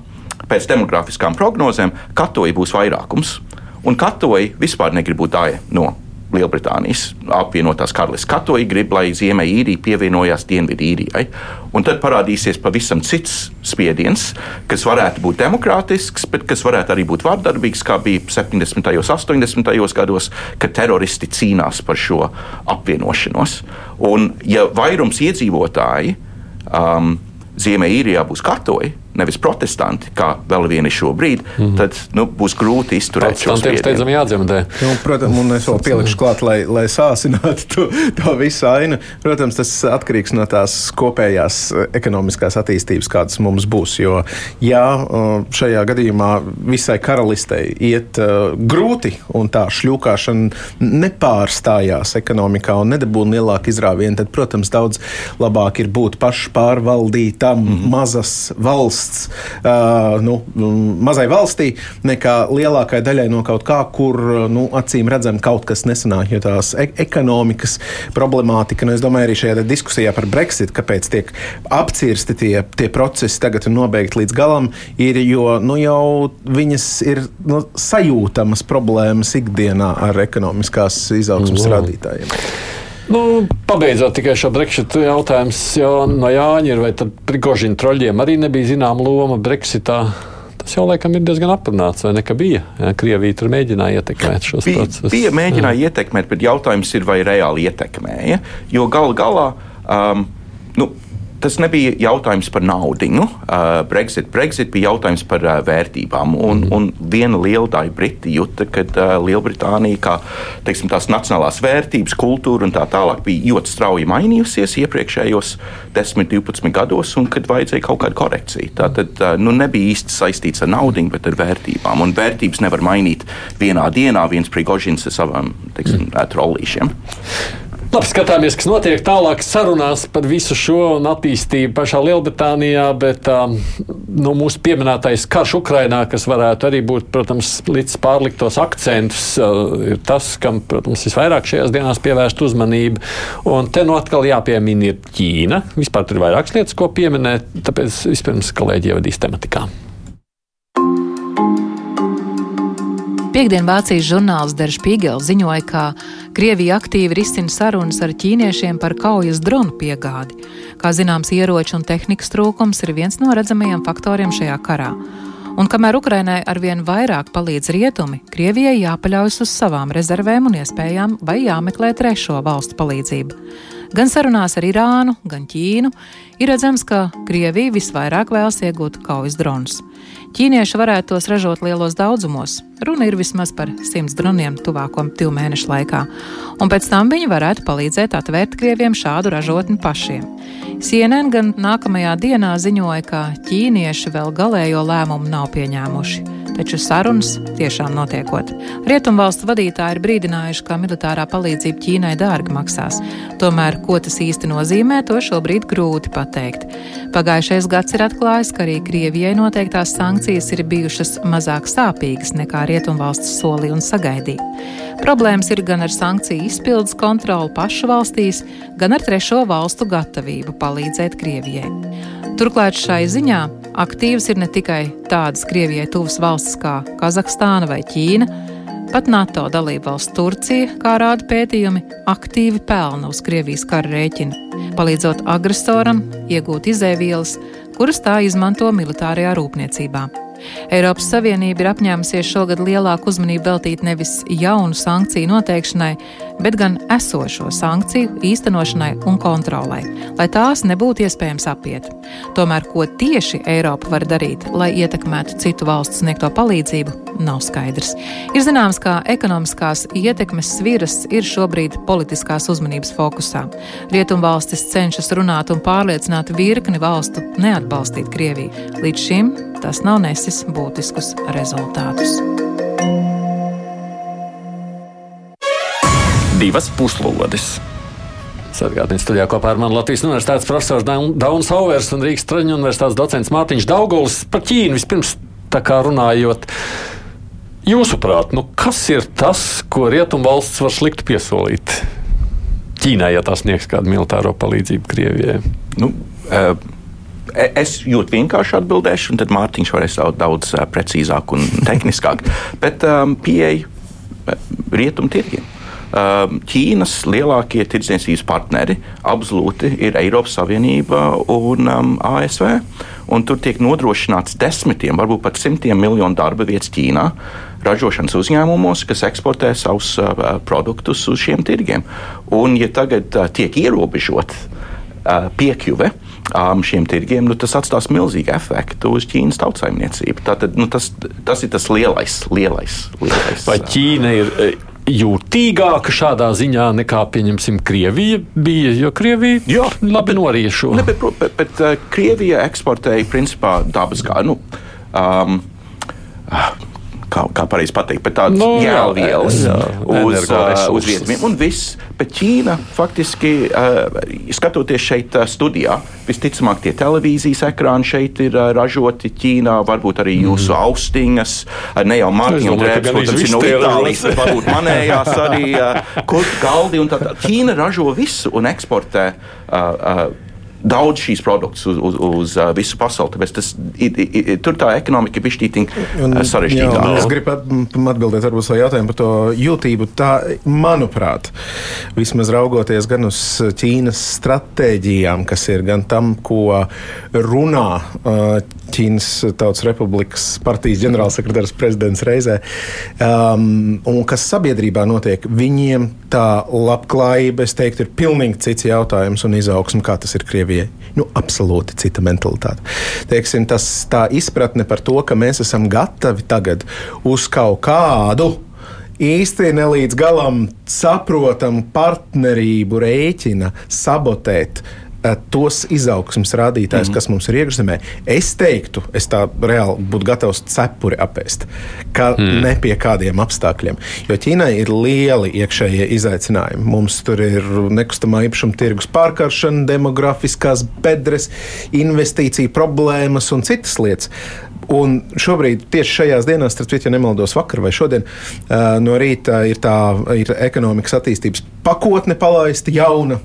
pēc demografiskām prognozēm katoļi būs vairākums. Un katoļi vispār negrib būt daļa no Lielbritānijas apvienotās karalistes. Katoļi grib, lai Ziemeļīrija pievienojās Dienvidīrijai. Un tad parādīsies pavisam cits spiediens, kas varētu būt demokrātisks, bet kas varētu arī būt vardarbīgs, kā bija 70. un 80. gados, kad teroristi cīnās par šo apvienošanos. Un, ja vairums iedzīvotāji um, Ziemeļīrijā būs katoļi, nevis protestanti, kā vēl vieni šobrīd, mm -hmm. tad nu, būs grūti izturēt šo spiedienu. steidzami jādzemdē. Nu, protams, un es vēl pielikšu klāt, lai, lai sāsinātu to, to visu ainu. Protams, tas atkarīgs no tās kopējās eh, ekonomiskās attīstības, kādas mums būs. Jo, ja uh, šajā gadījumā visai karalistei iet uh, grūti un tā šļūkāšana nepārstājās ekonomikā un nedabūna lielāku izrāvienu, tad, protams, daudz labāk ir būt pašpārvaldītam, mm -hmm. mazas valsts, uh, nu, mm, mazai valstī, nekā lielākai daļai no kaut kā, kur nu, acīm redzam kaut kas nesanāk. Jo tās e ekonomikas problemātika, nu, es domāju, arī šajā diskusijā par Brexit, kāpēc tiek apcirsti tie, tie procesi tagad un nobeigti līdz galam, ir, jo nu, jau viņas ir nu, sajūtamas problēmas ikdienā ar ekonomiskās izaugsmas rādītājiem. Nu, pabeidzot tikai šo Brexit jautājumu, jau no Jāņa ir, vai tad Prigožina troļļiem arī nebija zināma loma Brexitā. Tas jau laikam ir diezgan aprunāts, vai ne? Bija ja, Krievija tur mēģināja ietekmēt šos Bija, procesus. bija mēģināja jā. ietekmēt, bet jautājums ir, vai reāli ietekmēja. Jo gal galā. Um, nu, tas nebija jautājums par naudu. Nu, Brexit, Brexit bija jautājums par vērtībām. Un, mm. un viena liela daļa Briti jūta, ka Lielbritānija, kā teiksim, tās nacionālās vērtības, kultūra un tā tālāk, bija ļoti strauji mainījusies iepriekšējos 10, 12 gados, un kad vajadzēja kaut kādu korekciju. Tā tad nu, nebija īsti saistīts ar naudu, bet ar vērtībām. Un vērtības nevar mainīt vienā dienā, viens prigožins ar savām teiksim, mm. Labi, skatāmies, kas notiek tālāk sarunās par visu šo un attīstību pašā Lielbritānijā, bet um, no mūsu pieminētais karš Ukrainā, kas varētu arī būt, protams, līdz pārliktos akcentus, uh, ir tas, kam, protams, visvairāk šajās dienās pievērst uzmanību. Un te nu atkal jāpiemina ir Ķīna. Vispār tur ir vairākas lietas, ko pieminēt, tāpēc vispirms kolēģi ievadīs tematikā. Piektdien Vācijas žurnāls Der Spiegel ziņoja, ka Krievija aktīvi risina sarunas ar ķīniešiem par kaujas dronu piegādi. Kā zināms, ieroču un tehnikas trūkums ir viens no redzamajiem faktoriem šajā karā. Un kamēr Ukrainai arvien vairāk palīdz rietumi, Krievijai jāpaļaujas uz savām rezervēm un iespējām vai jāmeklē trešo valstu palīdzību. Gan sarunās ar Irānu, gan Ķīnu ir redzams, ka Krievija visvairāk vēlas iegūt kaujas dronus. Ķīnieši varētu tos ražot lielos daudzumos. Runa ir vismaz par simts droniem tuvāko divu mēnešu laikā, un pēc tam viņi varētu palīdzēt atvērt Krieviem šādu ražotni pašiem. CNN gan nākamajā dienā ziņoja, ka ķīnieši vēl galējo lēmumu nav pieņēmuši taču sarunas tiešām notiekot. Rietumvalstu vadītāji ir brīdinājuši, ka militārā palīdzība Ķīnai dārgi maksās. Tomēr, ko tas īsti nozīmē, to šobrīd grūti pateikt. Pagājušais gads ir atklājis, ka arī Krievijai noteiktās sankcijas ir bijušas mazāk sāpīgas nekā Rietumvalstis solīja un sagaidīja. Problēmas ir gan ar sankciju izpildes kontroli pašu valstīs, gan ar trešo valstu gatavību palīdzēt Krievijai. Turklāt šai ziņā aktīvas ir ne tikai tādas Krievijai tuvas valstis kā Kazahstāna vai Ķīna, pat NATO dalībvalsts Turcija, kā rāda pētījumi, aktīvi pelna uz Krievijas kara rēķina, palīdzot agresoram iegūt izēvielas, kuras tā izmanto militārajā rūpniecībā. Eiropas Savienība ir apņēmusies šogad lielāku uzmanību veltīt nevis jaunu sankciju noteikšanai, bet gan esošo sankciju īstenošanai un kontrolai, lai tās nebūtu iespējams apiet. Tomēr, ko tieši Eiropa var darīt, lai ietekmētu citu valstu sniegto palīdzību, nav skaidrs. Ir zināms, ka ekonomiskās ietekmes sviras ir šobrīd politiskās uzmanības fokusā. Rietumvalstis cenšas runāt un pārliecināt virkni valstu neatbalstīt Krieviju. Līdz šim tas nav nesis būtiskus rezultātus. Divas puslodes. Sargātājs studijā kopā ar mani Latvijas Universitātes profesors Daunis Hauvers un Rīgas Traņu Universitātes docents Mārtiņš Dauguls par Ķīnu vispirms tā kā runājot. Jūsuprāt, nu kas ir tas, ko Rietumvalsts var slikti piesolīt Ķīnai, ja tās sniegs kādu militāro palīdzību Krievijai? Nu, uh, Es jūtu vienkārši atbildēšu, un tad Mārtiņš varēs daudz, precīzāk un tehniskāk. Bet um, pieeja rietumu tirgiem. Um, Ķīnas lielākie tirdzniecības partneri absolūti ir Eiropas Savienība un um, ASV. Un tur tiek nodrošināts desmitiem, varbūt pat simtiem miljonu darba vietas Ķīnā, ražošanas uzņēmumos, kas eksportē savus uh, produktus uz šiem tirgiem. Un, ja tagad uh, tiek ierobežot uh, piekļuve um, šiem tirgiem, nu, tas atstās milzīgu efektu uz Ķīnas tautsājumniecību. Tātad, nu, tas, tas ir tas lielais, lielais. lielais Vai Ķīna ir? Jūtīgāka šādā ziņā nekā, pieņemsim, Krievija bija. Jo Krievija Jā, labi norīja šo. Ne, bet, bet, bet uh, Krievija eksportēja principā dabas gāzi. Nu, um, kā, kā pareizi pateikt, bet tādas Nu, jā, jēlvielas uz, uh, uz vietām. Un viss, bet Ķīna faktiski, uh, skatoties šeit uh, studijā, visticamāk tie televīzijas ekrāni šeit ir ražoti Ķīnā, varbūt arī jūsu mm. austiņas, ne jau Mārtiņa drēbes, protams, ir no Itālijas, bet varbūt manējās arī kurp galdi un tā tālāk. Ķīna ražo visu un eksportē. Uh, uh, Daudz šīs produktus uz, uz, uz uh, visu pasauli. Tāpēc tas, i, i, tur tā ekonomika ir bijusi Un, sarežģītāka. Es gribu at- m, atbildēt uz šo jautājumu par to jūtību. Tā, manuprāt, vismaz raugoties gan uz Ķīnas stratēģijām, kas ir gan tam, ko runā uh, Ķīnas Tautas Republikas partijas ģenerālsekretārs prezidents reizē, um, un kas sabiedrībā notiek, viņiem tā labklājība, es teiktu, ir pilnīgi cits jautājums un izaugsme, kā tas ir Krievijai. Nu, absolūti cita mentalitāte. Teiksim, tas, tā izpratne par to, ka mēs esam gatavi tagad uz kaut kādu īsti ne līdz galam saprotamu partnerību rēķina sabotēt tos izaugsmas rādītājus, mm -hmm. kas mums ir iekšzemē. Es teiktu, es tā reāli būtu gatavs cepuri apēst, ka mm. ne pie kādiem apstākļiem. Jo Ķīnai ir lieli iekšējie izaicinājumi. Mums tur ir nekustamā īpašuma tirgus pārkaršana, demografiskās bedres, investīcija problēmas un citas lietas. Un šobrīd, tieši šajās dienās, starp citu, ja nemaldos, vakar vai šodien, no rīta ir tā ir ekonomikas attīstības pakotne palaista jauna.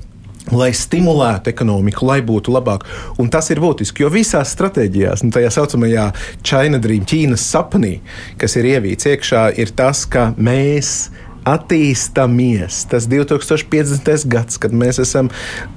Lai stimulētu ekonomiku, lai būtu labāk. Un tas ir būtiski, jo visās stratēģijās, nu, tajā saucamajā China Dream, Ķīnas sapnī, kas ir ievīts iekšā, ir tas, ka mēs attīstāmies. Tas 2050. gads, kad mēs esam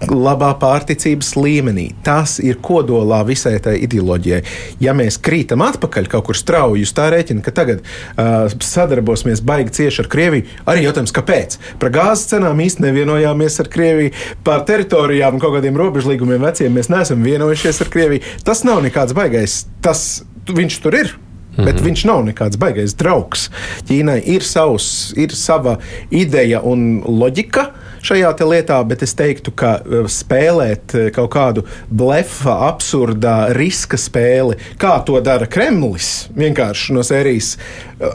labā pārticības līmenī, tas ir kodolā visai tai ideoloģijai. Ja mēs krītam atpakaļ kaut kur strauji, tā rēķina, ka tagad uh, sadarbosimies baigi cieši ar Krieviju, arī jautājums, kāpēc? Par gāzes cenām īstenībā nevienojāmies ar Krieviju, par teritorijām un kaut kādiem robežlīgumiem veciem mēs neesam vienojušies ar Krieviju. Tas nav nekāds baigais. Tas, viņš tur ir. Mm -hmm. Bet viņš nav nekāds baisais draugs. Ķīnai ir, savs, ir sava ideja un loģika šajā lietā, bet es teiktu, ka e, spēlēt e, kaut kādu blefa, absurdā riska spēli, kā to dara Kremlis, vienkārši no sērijas e,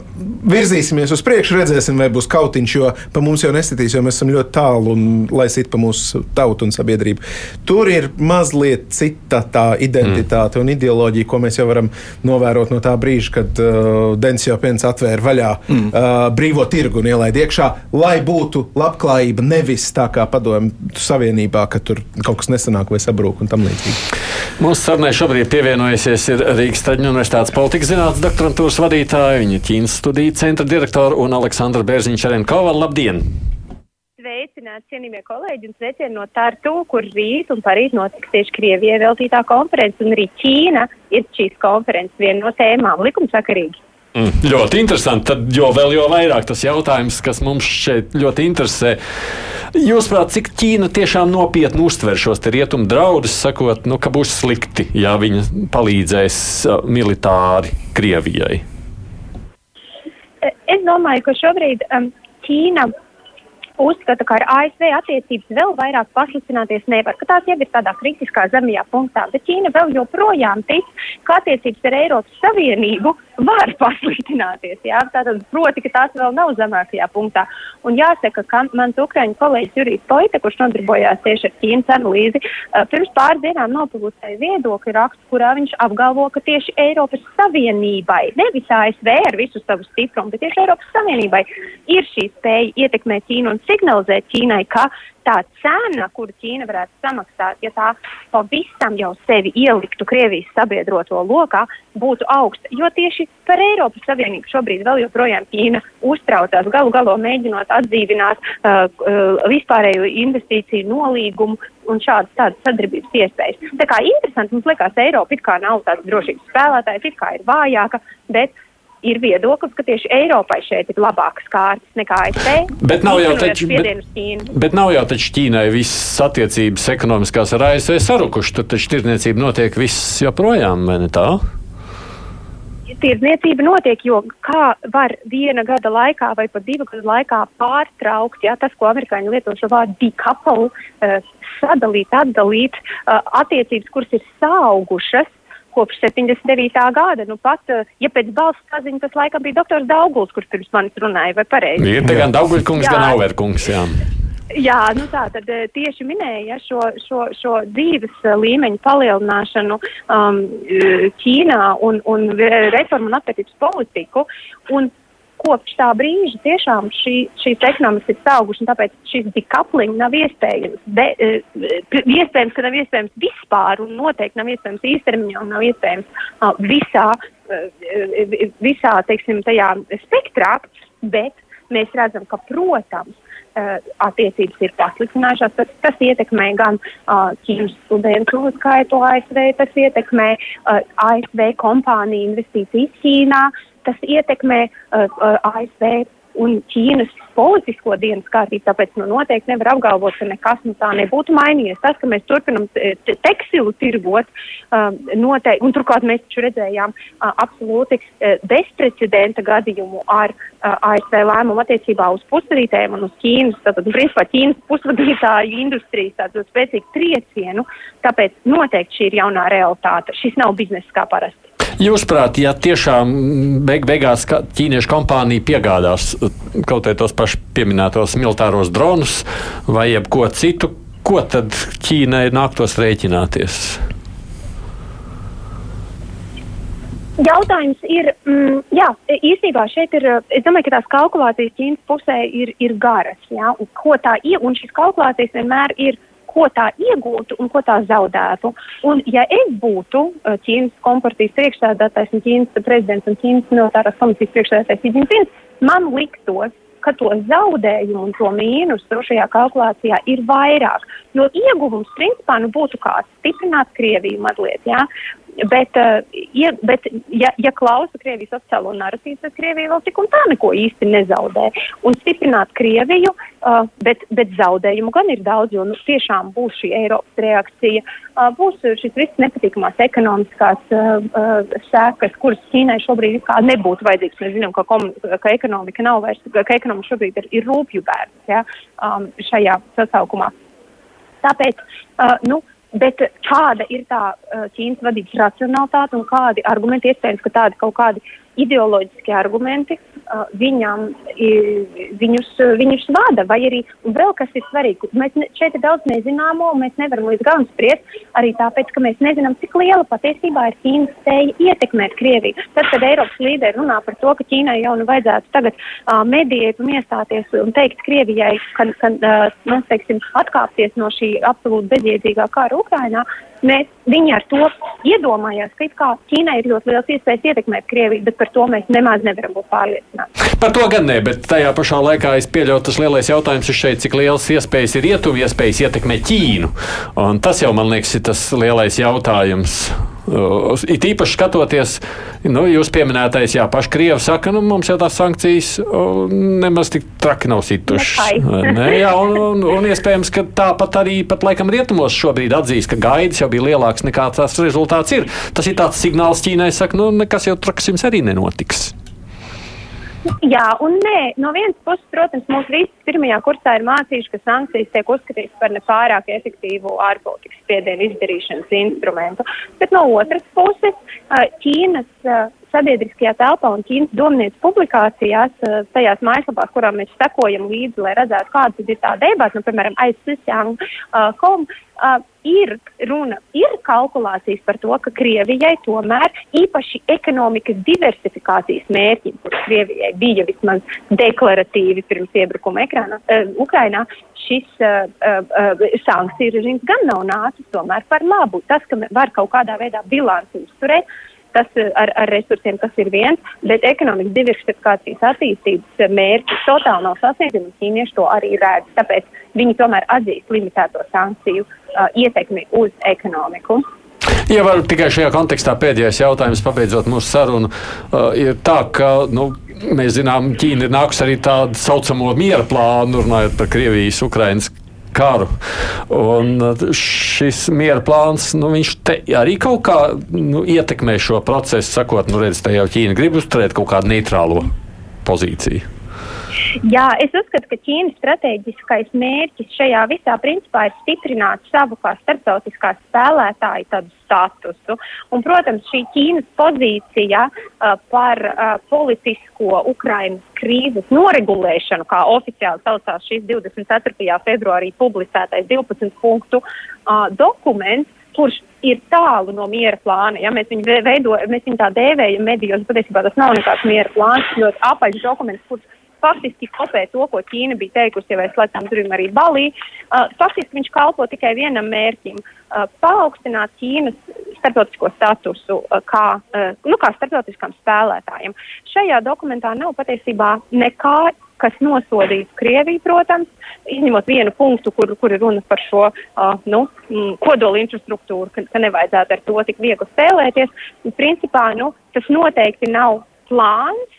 virzīsimies uz priekšu, redzēsim, vai būs kautiņš, jo pa mums jau nesitīs, jo mēs esam ļoti tālu un lai sit pa mūsu tautu un sabiedrību. Tur ir mazliet cita tā identitāte mm. un ideoloģija, ko mēs jau varam novērot no tā brīža kad uh, Dens jau piens atvēra vaļā mm. uh, brīvo tirgu un ielaida iekšā, lai būtu labklājība nevis tā kā padomju savienībā, ka tur kaut kas nesanāk vai sabrūk un tam līdzīgi. Mūsu sarunai šobrīd pievienojusies Rīgas Traģiņu universitātes politikas zinātnes doktorantūras vadītāja, viņa Ķīnas studiju centra direktora un Aleksandra Bērziņš Arenkova. Labdien! Sveicināti, cienījamie kolēģi, un sveicieni no Tartu, kur rīt un parīt notiks tieši Krievijai veltītā konference, un arī Ķīna ir šīs konferences viena no tēmām likumsakarīgi. Mm, ļoti interesanti. Tad jo vēl jo vairāk tas jautājums, kas mums šeit ļoti interesē. Jūsuprāt, cik Ķīna tiešām nopietni uztver šos rietumu draudus, sakot, nu, ka būs slikti, ja viņi palīdzēs militāri Krievijai? Es domāju, ka šobrīd um, Ķīna uzskata, ka ar ASV attiecības vēl vairāk pasliktināties nevar, ka tās jau ir tādā kritiskā zemajā punktā, bet Ķīna vēl joprojām tic, ka attiecības ar Eiropas Savienību var pasliktināties. Jā? Tātad, proti, ka tās vēl nav zemākajā punktā. Un jāsaka, ka mans ukraiņu kolēģis Jurijs Poita, kurš nodarbojās tieši ar Ķīnas analīzi, pirms pāris dienām nopublicēja viedokļu rakstu, kurā viņš apgalvo, ka tieši Eiropas Savienībai, nevis ASV ar visu savu stiprumu, bet tieši Eiropas Savienībai ir šī spēja ietekmēt Ķīnu un signalizēt Ķīnai, ka tā cena, kuru Ķīna varētu samaksāt, ja tā pavisam jau sevi ieliktu Krievijas sabiedroto lokā, būtu augsta. Jo tieši par Eiropas Savienību šobrīd vēl joprojām Ķīna uztraucās, galu galā mēģinot atdzīvināt uh, uh, vispārējo investīciju nolīgumu un šādas tādas sadarbības iespējas. Tā kā interesanti mums liekas, Eiropa it kā nav tāds drošības spēlētājs, it kā ir vājāka, bet ir viedoklis, ka tieši Eiropai šeit ir labākas kārtas nekā ASV. Bet nav jau taču, bet, bet nav jau taču Ķīnai visas attiecības ekonomiskās ar ASV sarukuši. Tur taču tirdzniecība notiek viss joprojām, vai ne tā? Tirdzniecība notiek, jo kā var viena gada laikā vai pat divu gadu laikā pārtraukt, ja tas, ko amerikāņi lieto šo vārdu decouple, uh, sadalīt, atdalīt uh, attiecības, kuras ir saugušas, kopš 79. gada. Nu, pat, eh, ja pēc balss paziņas, tas laikam bija doktors Dauguls, kurš pirms manis runāja, vai pareizi? Ir te gan Dauguļkungs, gan Auverkungs, jā. Jā, nu tā tad eh, tieši minēja šo, šo, šo dzīves eh, līmeņu palielināšanu um, Ķīnā un, un reformu un attīstības politiku. Un kopš tā brīža tiešām šī, šīs ekonomikas ir augušas, un tāpēc šis decoupling nav iespējams. De, uh, iespējams, ka nav iespējams vispār, un noteikti nav iespējams īstermiņā, un nav iespējams uh, visā, uh, visā, teiksim, tajā spektrā, bet mēs redzam, ka, protams, attiecības ir pasliktinājušās. Tas, tas ietekmē gan Ķīnas studentu skaitu ASV, tas ietekmē ASV kompāniju investīcijas Ķīnā, tas ietekmē ASV un Ķīnas politisko dienas kārtību, tāpēc nu, noteikti nevar apgalvot, ka nekas no tā nebūtu mainījies. Tas, ka mēs turpinam tekstilu tirgot, um, noteikti, un turklāt mēs taču redzējām uh, absolūti uh, bezprecedenta gadījumu ar uh, ASV lēmumu attiecībā uz pusvadītājiem un uz Ķīnas, tātad, principā, Ķīnas pusvadītāju industrijas tādu spēcīgu triecienu, tāpēc noteikti šī ir jaunā realitāte. Šis nav bizness kā parasti. Jūsuprāt, ja tiešām beig beigās ķīniešu kompānija piegādās kaut vai tos pašus pieminētos militāros dronus vai jebko citu, ko tad Ķīnai nāktos rēķināties? Jautājums ir, mm, jā, īstenībā šeit ir, es domāju, ka tās kalkulācijas Ķīnas pusē ir, ir garas, jā, un ko tā, un šīs kalkulācijas vienmēr ir ko tā iegūtu un ko tā zaudētu. Un, ja es būtu uh, Ķīnas kompartijas priekšsēdētājs un Ķīnas prezidents un Ķīnas militārās komisijas priekšsēdētājs man liktos, ka to zaudējumu un to mīnusu šajā kalkulācijā ir vairāk. Jo ieguvums principā nu, būtu kāds stiprināt Krieviju mazliet. Ja? Bet, ja, bet ja, ja klausa Krievijas oficiālo narratīvu, tad Krievija vēl tik un tā neko īsti nezaudē. Un stiprināt Krieviju, uh, bet, bet zaudējumu gan ir daudz, jo nu, tiešām būs šī Eiropas reakcija, uh, būs šis viss nepatīkamās ekonomiskās sēkas, kuras Ķīnai šobrīd nebūtu vajadzīgs. Mēs zinām, ka, kom, ka ekonomika nav vairs, ka ekonomika šobrīd ir, ir rūpju bērns ja, um, šajā sasaukumā. Tāpēc, uh, nu, Bet kāda ir tā uh, Ķīnas vadības racionalitāte un kādi argumenti, iespējams, ka tādi kaut kādi ideoloģiski argumenti viņam, viņus, viņus vada. Vai arī vēl kas ir svarīgi, mēs ne, šeit ir daudz nezināmo, un mēs nevaram līdz galam spriest arī tāpēc, ka mēs nezinām, cik liela patiesībā ir Ķīnas spēja ietekmēt Krieviju. Tad, kad Eiropas līderi runā par to, ka Ķīnai jau nu vajadzētu tagad uh, mediēt un iestāties un teikt Krievijai, ka, ka uh, nu, teiksim, atkāpties no šī absolūti bezjēdzīgā kara Ukrainā, mēs, viņi ar to iedomājās, ka kā Ķīnai ir ļoti liels iespējas ietekmēt Krieviju, bet par to mēs nemaz nevaram būt pārliecināti. Par to gan ne, bet tajā pašā laikā es pieļauju, tas lielais jautājums ir šeit, cik liels iespējas ir ietuvi iespējas ietekmēt Ķīnu. Un tas jau, man liekas, ir tas lielais jautājums. It īpaši skatoties, nu, jūs pieminētais, jā, paši Krievi saka, nu, mums jau tās sankcijas nemaz tik traki nav situšas. Ne, jā, un, un, un iespējams, ka tāpat arī pat laikam rietumos šobrīd atzīst, ka gaidas jau bija lielāks nekā tas rezultāts ir. Tas ir tāds signāls Ķīnai, saka, nu, nekas jau traks jums arī nenotiks. Jā, un nē, no vienas puses, protams, mūsu visi pirmajā kursā ir mācījuši, ka sankcijas tiek uzskatītas par nepārāk efektīvu ārpolitikas spiedienu izdarīšanas instrumentu. Bet no otras puses, Ķīnas sabiedriskajā telpā un Ķīnas domnīcas publikācijās, tajās mājaslapās, kurām mēs sekojam līdzi, lai redzētu, kāda ir tā debata, nu, piemēram, aizsisjang.com, uh, ir runa, ir kalkulācijas par to, ka Krievijai tomēr īpaši ekonomikas diversifikācijas mērķi, kurus Krievijai bija vismaz deklaratīvi pirms iebrukuma ekrāna, uh, Ukrainā, šis uh, uh, sankciju režīms gan nav nācis tomēr par labu. Tas, ka var kaut kādā veidā bilanci uzturēt, tas ar, ar resursiem tas ir viens, bet ekonomikas diversifikācijas attīstības mērķis totāli nav sasniegts, un ķīnieši to arī redz. Tāpēc viņi tomēr atzīst limitēto sankciju uh, ietekmi uz ekonomiku. Ja varu tikai šajā kontekstā pēdējais jautājums, pabeidzot mūsu sarunu, uh, ir tā, ka nu, mēs zinām, Ķīna ir nākusi arī tādu saucamo miera plānu, runājot par Krievijas, Ukrainas karu. Un uh, šis miera plāns, nu, arī kaut kā nu, ietekmē šo procesu, sakot, nu, redz, te jau Ķīna grib uzturēt kaut kādu neitrālo pozīciju. Jā, es uzskatu, ka Ķīnas strateģiskais mērķis šajā visā principā ir stiprināt savu kā starptautiskā spēlētāja statusu. Un, protams, šī Ķīnas pozīcija uh, par uh, politisko Ukrainas krīzes noregulēšanu, kā oficiāli saucās šīs 24. februārī publicētais 12 punktu uh, dokuments, kurš ir tālu no miera plāna. Ja mēs viņu veidojam, mēs viņu tā dēvējam medijos, patiesībā tas nav nekāds miera plāns, ļoti apaļš dokuments, kurš faktiski kopē to, ko Ķīna bija teikusi jau slēgtām durvīm arī Balī. Uh, faktiski viņš kalpo tikai vienam mērķim uh, - paaugstināt Ķīnas starptautisko statusu uh, kā, uh, nu, kā starptautiskam spēlētājam. Šajā dokumentā nav patiesībā nekā kas nosodītu Krieviju, protams, izņemot vienu punktu, kur, kur ir runa par šo uh, nu, kodolu infrastruktūru, ka, ka nevajadzētu ar to tik viegli spēlēties. Principā nu, tas noteikti nav plāns.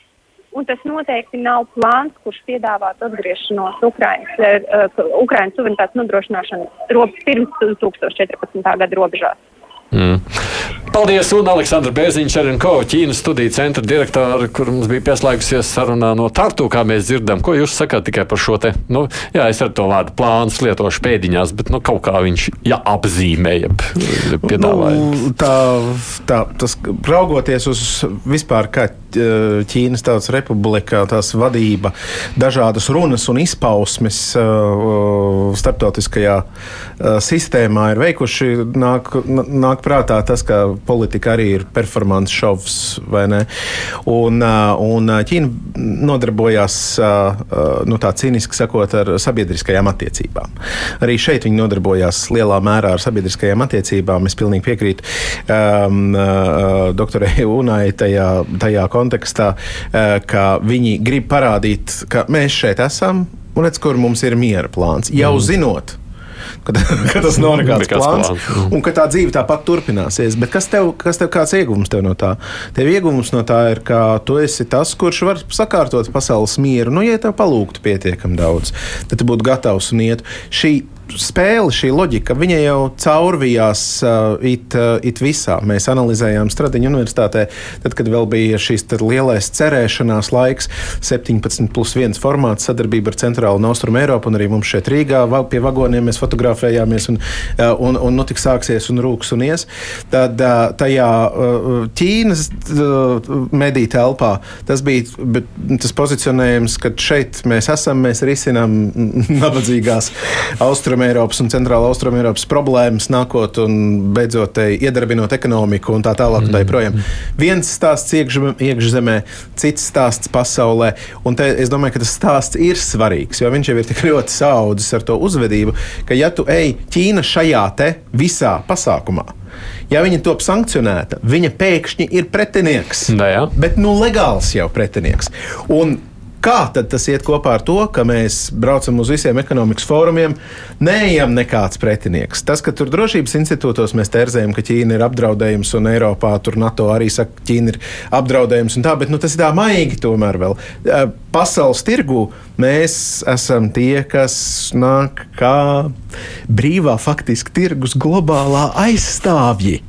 Un tas noteikti nav plāns, kurš piedāvātu atgriešanos Ukrainas, uh, Ukrainas suverenitātes nodrošināšanu pirms 2014. gada robežās. Mm. Paldies, un Aleksandra Bēziņš, Šarinko, Ķīnas studiju centra direktora, kur mums bija pieslēgusies sarunā no Tartu, kā mēs dzirdam. Ko jūs sakāt tikai par šo te? Nu, jā, es ar to vārdu plāns lietošu pēdiņās, bet nu, kaut kā viņš jāapzīmē, piedāvājums. Nu, tā, tā, tas raugoties uz vispār, kā Ķīnas Tautas Republikā tās vadība, dažādas runas un izpausmes starptautiskajā sistēmā ir veikuši, nāk, nāk prātā tas, ka politika arī ir performance šovs, vai ne? Un, uh, un Ķīna nodarbojās, nu tā cīniski sakot, ar sabiedriskajām attiecībām. Arī šeit viņi nodarbojās lielā mērā ar sabiedriskajām attiecībām. Es pilnīgi piekrītu um, uh, doktorai Unai tajā, tajā kontekstā ka viņi grib parādīt, ka mēs šeit esam un redz, kur mums ir miera plāns. Jau mm. zinot, ka, ka tas nav nekāds plāns, plāns un ka tā dzīve tāpat turpināsies. Bet kas tev, kas tev kāds ieguvums tev no tā? Tev ieguvums no tā ir, ka tu esi tas, kurš var sakārtot pasaules mieru. Nu, ja tev palūgtu pietiekami daudz, tad tu būtu gatavs un iet. Šī spēle, šī loģika, viņa jau caurvījās uh, it, uh, it visā. Mēs analizējām Stradiņu universitātē, tad, kad vēl bija šīs lielais cerēšanās laiks, 17 plus 1 formāts sadarbība ar Centrālu un Austrumu Eiropu, un arī mums šeit Rīgā pie vagoniem mēs fotografējāmies, un, uh, un, un nu tik sāksies un rūks un ies. Tad uh, tajā uh, Ķīnas uh, mediju telpā tas bija tas pozicionējums, ka šeit mēs esam, mēs risinām nabadzīgās Austrumu Austrumēropas un Centrāla Austrumēropas problēmas nākot un beidzot iedarbinot ekonomiku un tā tālāk. Mm. Tā projām. Viens stāsts iekšzemē, cits stāsts pasaulē. Un te, es domāju, ka tas stāsts ir svarīgs, jo viņš jau ir tik ļoti saudzis ar to uzvedību, ka ja tu ej Ķīna šajā te visā pasākumā, Ja viņa top sankcionēta, viņa pēkšņi ir pretinieks. Da, jā. bet nu legāls jau pretinieks. Un Kā tas iet kopā ar to, ka mēs braucam uz visiem ekonomikas fórumiem, neejam nekāds pretinieks? Tas, ka tur drošības institūtos mēs terzējam, ka Ķīna ir apdraudējums un Eiropā tur NATO arī saka, ka Ķīna ir apdraudējums un tā, bet nu, tas ir tā maigi tomēr vēl. Pasaules tirgū mēs esam tie, kas nāk kā brīvā faktiski tirgus globālā aizstāvji.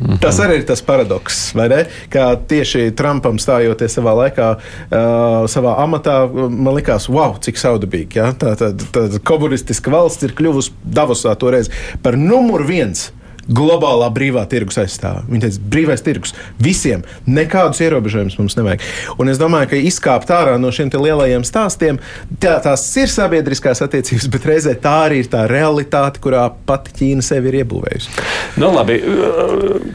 Mm -hmm. Tas arī ir tas paradoks, vai ne? Kā tieši Trumpam stājoties savā laikā, uh, savā amatā, man likās, wow, cik saudabīgi. Ja? Tā, tā, tā komunistiska valsts ir kļuvusi Davosā toreiz par numuru viens globālā brīvā tirgus aizstāvja. Viņa teica, brīvais tirgus visiem, nekādus ierobežojumus mums nevajag. Un es domāju, ka izkāpt ārā no šiem lielajiem stāstiem, tā, tās ir sabiedriskās attiecības, bet reizē tā arī ir tā realitāte, kurā pati Ķīna sevi ir iebūvējusi. Nu, labi,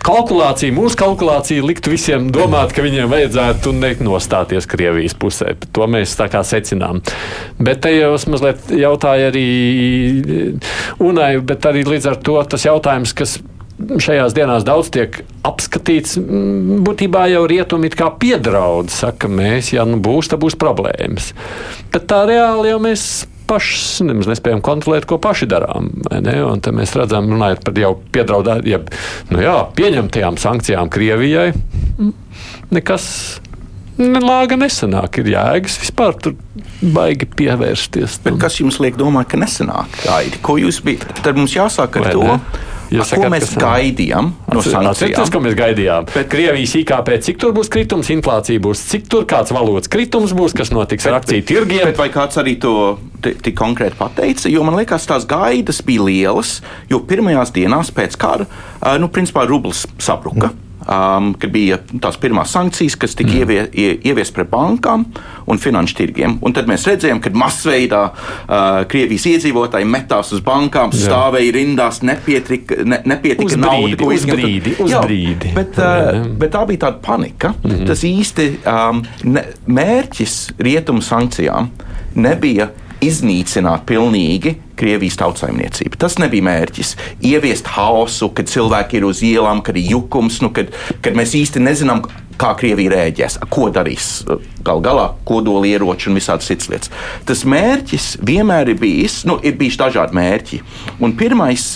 kalkulācija, mūsu kalkulācija liktu visiem domāt, ka viņiem vajadzētu nostāties Krievijas pusē. To mēs tā kā secinām. Bet te jau es mazliet jautāju arī Unai, bet arī līdz ar to tas jautājums, kas šajās dienās daudz tiek apskatīts. Mm, būtībā jau rietumi kā piedraud, saka, mēs, ja nu būs, tad būs problēmas. Bet tā reāli jau mēs paši nemaz nespējam kontrolēt, ko paši darām. Mēs redzam, runājot par jau piedraudētām, ja, nu jā, pieņemtajām sankcijām Krievijai, nekas. Lāga nesenāk, ir jēgas vispār tur baigi pievērsties. Bet kas jums liek domāt, ka nesenāk? Gaidi? Ko jūs bijat? Tad mums jāsāk ar Vai to. Ne? Jūs sakāt, ko mēs gaidījām no sankcijām? Atcerieties, ko mēs gaidījām. Bet, Krievijas IKP, cik tur būs kritums, inflācija būs, cik tur kāds valodas kritums būs, kas notiks ar akciju tirgiem. Bet vai kāds arī to tik konkrēti pateica? Jo man liekas, tās gaidas bija lielas, jo pirmajās dienās pēc kara, nu, principā, rublis sabruka. Mm um, kad bija tās pirmās sankcijas, kas tika mm. ievie, ie, ieviestas pret bankām un finanšu tirgiem. Un tad mēs redzējām, ka masveidā uh, Krievijas iedzīvotāji metās uz bankām, Jā. stāvēja rindās, nepietika, ne, nepietika uz nauda, ko izņemt. Uz Jā, brīdi. Bet, uh, bet tā bija tāda panika. Mm -hmm. Tas īsti um, ne, mērķis rietumu sankcijām nebija iznīcināt pilnīgi Krievijas tautsājumniecību. Tas nebija mērķis. Ieviest haosu, kad cilvēki ir uz ielām, kad ir jukums, nu, kad, kad mēs īsti nezinām, kā Krievija rēģēs, ko darīs gal galā kodolieroči un visādas citas lietas. Tas mērķis vienmēr ir bijis, nu, ir bijis dažādi mērķi. Un pirmais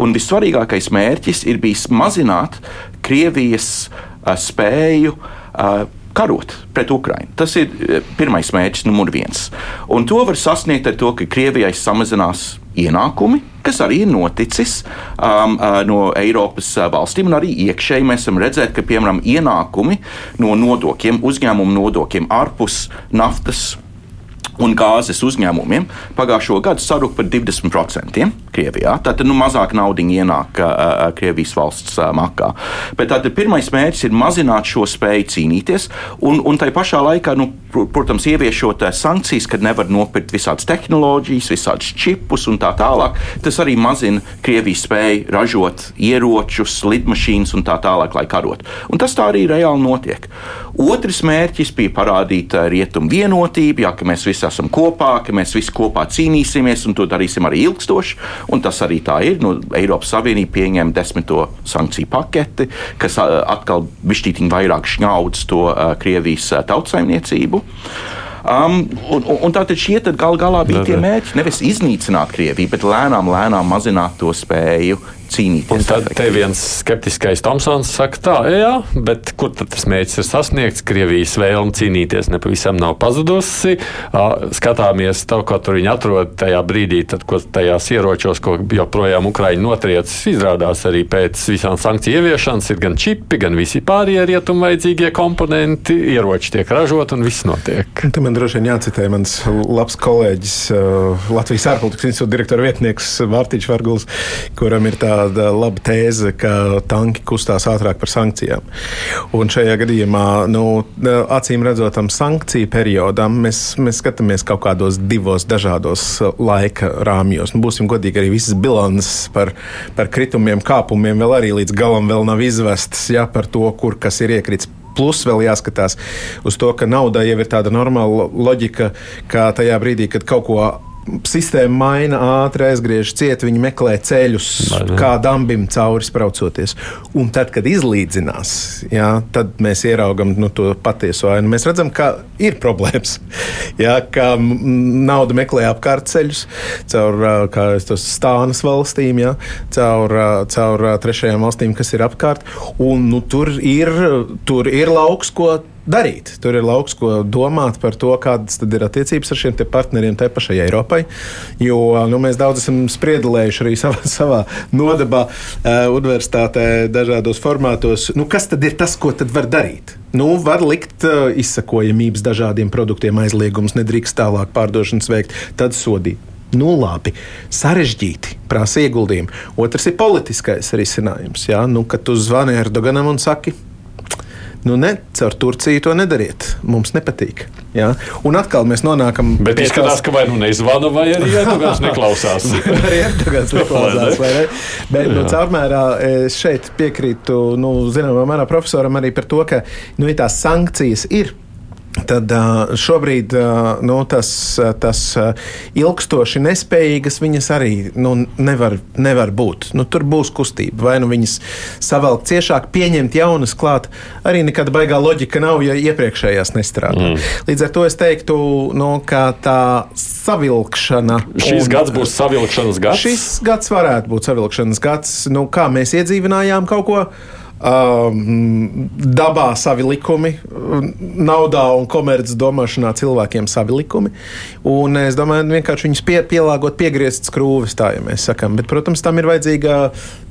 un vissvarīgākais mērķis ir bijis mazināt Krievijas uh, spēju uh, karot pret Ukrajinu. Tas ir pirmais mērķis, numur viens. Un to var sasniegt ar to, ka Krievijai samazinās ienākumi, kas arī ir noticis um, uh, no Eiropas uh, valstīm, arī iekšēji mēs esam redzējuši, ka piemēram ienākumi no nodokļiem, uzņēmumu nodokļiem ārpus naftas un gāzes uzņēmumiem pagājušo gadu saruka par 20% Krievijā. Tātad nu, mazāk naudas ienāk uh, Krievijas valsts uh, makā. Bet tātad pirmais mērķis ir mazināt šo spēju cīnīties, un, un tai pašā laikā, nu, pr protams, ieviešot uh, sankcijas, kad nevar nopirkt visādas tehnoloģijas, visādus čipus un tā tālāk. Tas arī mazina Krievijas spēju ražot ieročus, lidmašīnas un tā tālāk, lai karotu. Un tas tā arī reāli notiek. Otrs mērķis bija parādīt uh, rietumu vienotību, jā, ka mēs visi esam kopā, ka mēs visi kopā cīnīsimies un to darīsim arī ilgstoši. Un tas arī tā ir. Nu, Eiropas Savienība pieņēma desmito sankciju paketi, kas atkal bišķītiņi vairāk šņaudas to Krievijas tautsaimniecību. Um, un, un tātad šie gal galā bija tie mērķi. Nevis iznīcināt Krieviju, bet lēnām, lēnām mazināt to spēju cīnīties. Un tad te viens skeptiskais Tomsons saka, tā, jā, bet kur tad tas mērķis ir sasniegts? Krievijas vēlme cīnīties nepavisam nav pazudusi. Skatāmies to, ko tur viņi atrod tajā brīdī, tad, ko tajās ieročos, ko joprojām Ukraiņi notriec, izrādās arī pēc visām sankciju ieviešanas ir gan čipi, gan visi pārējie rietumu vajadzīgie komponenti, ieroči tiek ražot un viss notiek. Te man droši vien jācitē mans labs kolēģis, Latvijas ārpolitikas institūta direktora vietnieks Vārtiņš Varguls, kuram ir tā tāda laba tēze, ka tanki kustās ātrāk par sankcijām. Un šajā gadījumā, nu, acīm redzot, tam sankciju periodam mēs, mēs skatāmies kaut kādos divos dažādos laika rāmjos. Nu, būsim godīgi, arī visas bilances par, par kritumiem, kāpumiem vēl arī līdz galam vēl nav izvestas, ja par to, kur kas ir iekritis plus vēl jāskatās uz to, ka naudai jau ir tāda normāla loģika, ka tajā brīdī, kad kaut ko sistēma maina, ātri aizgriež ciet, viņi meklē ceļus, kā dambim cauri spraucoties. Un tad, kad izlīdzinās, jā, tad mēs ieraugam nu, to patieso ainu. Mēs redzam, ka ir problēmas. Jā, ka nauda meklē apkārtceļus caur stānas valstīm, jā, caur, caur trešajām valstīm, kas ir apkārt. Un, nu, tur, ir, tur ir lauks, ko darīt. Tur ir lauks, ko domāt par to, kādas ir attiecības ar šiem partneriem, tai pašai Eiropai. Jo nu, mēs daudz esam spriedelējuši arī savā, savā nodabā, uh, universitātē, dažādos formātos. Nu, kas tad ir tas, ko tad var darīt? Nu, var likt uh, izsakojamības dažādiem produktiem, aizliegums, nedrīkst tālāk pārdošanas veikt, tad sodīt. Nu, labi, sarežģīti, prasa ieguldījumu. Otrs ir politiskais risinājums. Jā, nu, kad tu zvani Erdoganam un saki, Nu, ne, caur Turciju to nedariet. Mums nepatīk. Ja? Un atkal mēs nonākam Bet pie izskatās, ka vai nu nezvana, vai arī Erdogans neklausās. arī Erdogans neklausās. vai ne? Bet nu, caurmērā es šeit piekrītu, nu, zināmā mērā profesoram arī par to, ka nu, ja tās sankcijas ir Tad šobrīd nu, tas, tas ilgstoši nespējīgas viņas arī nu, nevar, nevar būt. Nu, tur būs kustība, vai nu viņas savelk ciešāk, pieņemt jaunas klāt. Arī nekāda baigā loģika nav, ja iepriekšējās nestrādā. Mm. Līdz ar to es teiktu, nu, ka tā savilkšana. Šis un, gads būs savilkšanas gads. Šis gads varētu būt savilkšanas gads. Nu, kā mēs iedzīvinājām kaut ko um, dabā savi likumi, naudā un komerces domāšanā cilvēkiem savi likumi. Un es domāju, vienkārši viņus pie, pielāgot, piegriezt skrūves, tā ja mēs sakām. Bet, protams, tam ir vajadzīga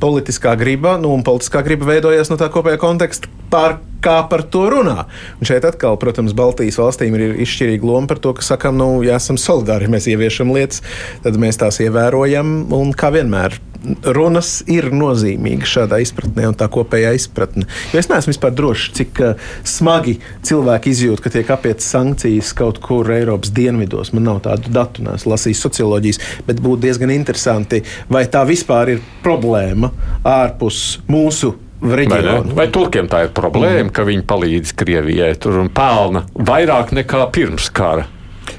politiskā griba, nu, un politiskā griba veidojas no tā kopējā konteksta, par kā par to runā. Un šeit atkal, protams, Baltijas valstīm ir izšķirīga loma par to, ka sakām, nu, ja esam solidāri, mēs ieviešam lietas, tad mēs tās ievērojam un kā vienmēr runas ir nozīmīgas šādā izpratnē un tā kopējā izpratne. Jo es neesmu vispār drošs, cik uh, smagi cilvēki izjūt, ka tiek apietas sankcijas kaut kur Eiropas dienvidos. Man nav tādu datu, neesmu lasījis socioloģijas, bet būtu diezgan interesanti, vai tā vispār ir problēma ārpus mūsu reģionu. Vai, vai turkiem tā ir problēma, mm. ka viņi palīdz Krievijai tur un pelna vairāk nekā pirms kara?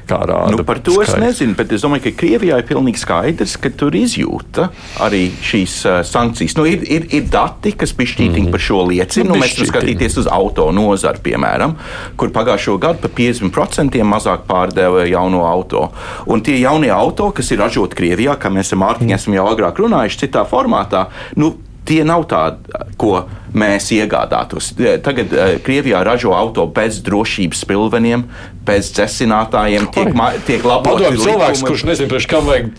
Kā rāda. Nu, par to es skaitļi. nezinu, bet es domāju, ka Krievijā ir pilnīgi skaidrs, ka tur izjūta arī šīs uh, sankcijas. Nu, ir, ir, ir dati, kas pišķītīgi mm. par šo liecina. Nu, Nu, mēs varam skatīties uz auto nozari, piemēram, kur pagājušo gadu par 50% mazāk pārdeva jauno auto. Un tie jaunie auto, kas ir ražoti Krievijā, kā mēs ar Mārtiņu esam jau agrāk runājuši, citā formātā. Nu, Tie nav tādi, ko mēs iegādātos. Tagad uh, Krievijā ražo auto bez drošības pilveniem, bez dzesinātājiem, tiek, ma- tiek laboti Padomā, cilvēks, kurš nezina, priekš kam vajag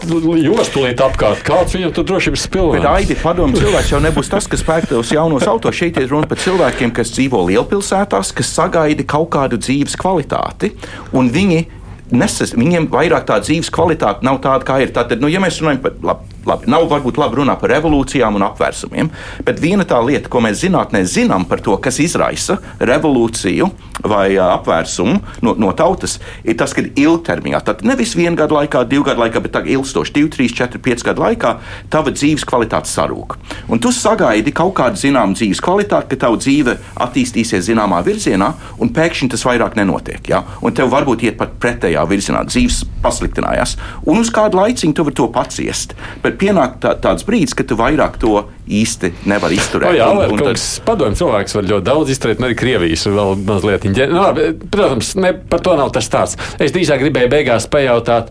jostulīt apkārt, kāds viņam tur drošības Bet pilnvērts. Aidi, padomu, cilvēks jau nebūs tas, kas pērk tos jaunos autos. Šeit ir runa par cilvēkiem, kas dzīvo lielpilsētās, kas sagaida kaut kādu dzīves kvalitāti. Un viņi nesas, viņiem vairāk tā dzīves kvalitāte nav tāda, kā ir. Tātad, nu, ja mēs runājam par, labi, labi, nav varbūt labi runāt par revolūcijām un apvērsumiem, bet viena tā lieta, ko mēs zinātnē zinām par to, kas izraisa revolūciju vai apvērsumu no, no tautas, ir tas, ka ilgtermiņā, tad nevis vienu gadu laikā, divu gadu laikā, bet tā ilgstoši, divu, trīs, četru, pieci gadu laikā, tava dzīves kvalitāte sarūk. Un tu sagaidi kaut kādu zināmu dzīves kvalitāti, ka tava dzīve attīstīsies zināmā virzienā, un pēkšņi tas vairāk nenotiek. Ja? Un tev varbūt iet pat pretējā virzienā, dzīves pasliktinājās. Un uz kādu laiciņu tu vari to paciest. Bet pienāk tā, tāds brīdis, kad tu vairāk to īsti nevari izturēt. O, jā, Un- un tad- padomju, cilvēks var ļoti daudz izturēt, un arī Krievijas vēl mazliet. ģe- Nu, protams, ne, par to nav tas stāsts. Es drīzāk gribēju beigās pajautāt.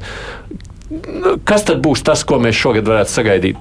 nu, Kas tad būs tas, ko mēs šogad varētu sagaidīt?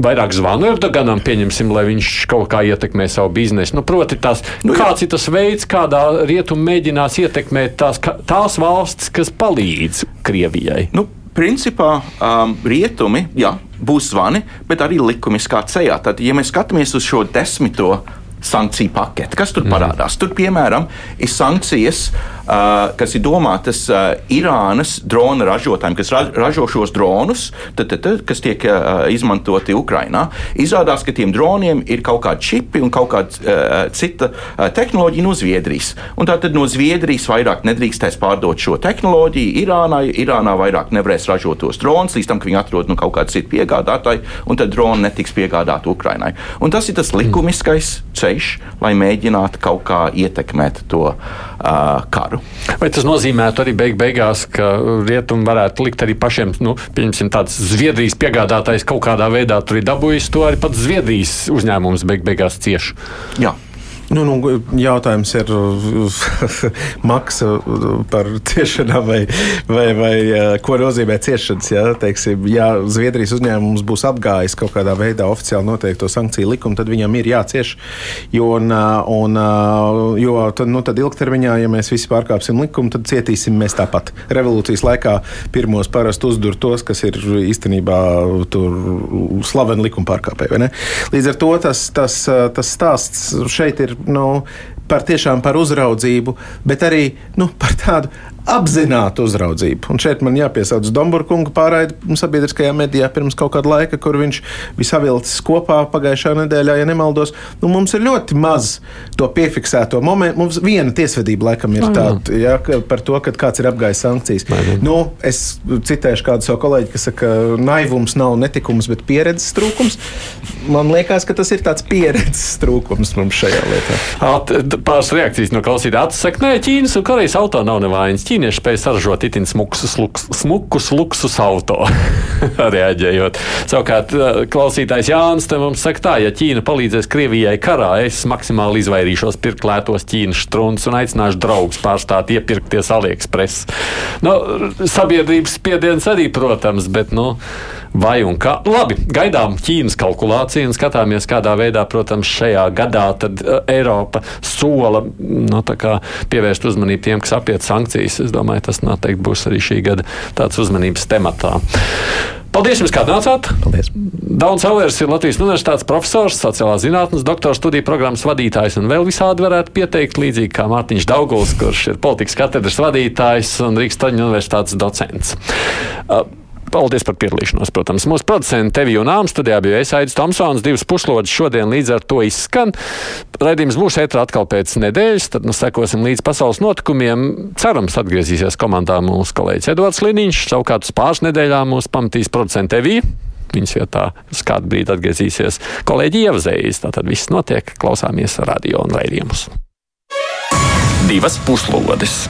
Vairāk zvanu Erdoganam, pieņemsim, lai viņš kaut kā ietekmē savu biznesu. Nu, proti, tās, nu, jā. kāds ir tas veids, kādā rietumi mēģinās ietekmēt tās, ka- tās valstis, kas palīdz Krievijai? Nu, principā um, rietumi jā, būs zvani, bet arī likumiskā ceļā. Tad, ja mēs skatāmies uz šo desmito sankciju paketi, kas tur parādās, tur piemēram ir sankcijas, uh, kas ir domātas uh, Irānas drona ražotājiem, kas ra ražo šos dronus, tad, tad, tad, kas tiek uh, izmantoti Ukrajinā. Izrādās, ka tiem droniem ir kaut kādi čipi un kaut kāda uh, cita uh, tehnoloģija no Zviedrijas. Un tātad no Zviedrijas vairāk nedrīkstēs pārdot šo tehnoloģiju Irānai. Irānā vairāk nevarēs ražot tos dronus, līdz tam, ka viņi atrod nu, kaut kādu citu piegādātāju, un tad droni netiks piegādāti Ukrainai. Un tas ir tas likumiskais ceļš, lai mēģinātu kaut kā ietekmēt to uh, karu. Vai tas nozīmētu arī beig beigās, ka rietumi varētu likt arī pašiem, nu, pieņemsim, tāds Zviedrijas piegādātājs kaut kādā veidā tur ir dabūjis, to arī pats Zviedrijas uzņēmums beig beigās cieši. Jā. Nu, nu, jautājums ir maksa par ciešanām, vai, vai, vai ko nozīmē ciešanas. Ja, teiksim, ja Zviedrijas uzņēmums būs apgājis kaut kādā veidā oficiāli noteikto sankciju likumu, tad viņam ir jācieš. Jo, un, un, jo tad, nu, tad ilgtermiņā, ja mēs visi pārkāpsim likumu, tad cietīsim mēs tāpat. Revolūcijas laikā pirmos parasti uzdur tos, kas ir īstenībā slaveni likuma pārkāpēji. Līdz ar to tas, tas, tas stāsts šeit ir nu, par tiešām par uzraudzību, bet arī nu, par tādu apzinātu uzraudzību. Un šeit man jāpiesauc Dombūra pārraidi sabiedriskajā medijā pirms kaut kāda laika, kur viņš bija savilcis kopā pagājušā nedēļā, ja nemaldos. Nu, mums ir ļoti maz to piefiksēto momentu. Mums viena tiesvedība laikam ir tāda ja, ka- par to, ka kāds ir apgājis sankcijas. Nu, es citēšu kādu savu kolēģi, kas saka, ka naivums nav netikums, bet pieredzes trūkums. Man liekas, ka tas ir tāds pieredzes trūkums mums šajā lietā. At, pāris reakcijas no klausītājiem. Saka, nē, Ķīnas un Korejas auto nav nevainas. Ķīnieši spēj saražot itin smukus, luks, smukus luksus auto. Reaģējot. Savukārt, eh, klausītājs Jānis te mums saka, tā, ja Ķīna palīdzēs Krievijai karā, es maksimāli izvairīšos pirkt lētos Ķīnas strunus un aicināšu draugus pārstāt iepirkties AliExpress. Nu, sabiedrības spiediens arī, protams, bet, nu, vai un kā. Labi, gaidām Ķīnas kalkulāciju un skatāmies, kādā veidā, protams, šajā gadā tad eh, Eiropa sola nu, tā kā pievērst uzmanību tiem, kas apiet sankcijas. Es domāju, tas noteikti būs arī šī gada tāds uzmanības tematā. Paldies, jums, kā nācāt! Paldies! Dauns Elers ir Latvijas Universitātes profesors, sociālās zinātnes doktora studiju programmas vadītājs un vēl visādi varētu pieteikt, līdzīgi kā Mārtiņš Dauguls, kurš ir politikas katedras vadītājs un Rīgas Taņu universitātes docents. Uh, Paldies par piedalīšanos, protams. Mūsu producents Tevi un Āmas studijā bija Esaidis Tomsons, divas puslodes šodien līdz ar to izskan. Raidījums būs ētrā atkal pēc nedēļas, tad nu sekosim līdz pasaules notikumiem. Cerams, atgriezīsies komandā mūsu kolēģis Edvards Liniņš, savukārt uz pāris nedēļām mūs pamatīs producents Tevi. Viņas vietā uz kādu brīdi atgriezīsies kolēģi Ievzējas. Tātad viss notiek, klausāmies radio un raidījumus. Divas puslodes.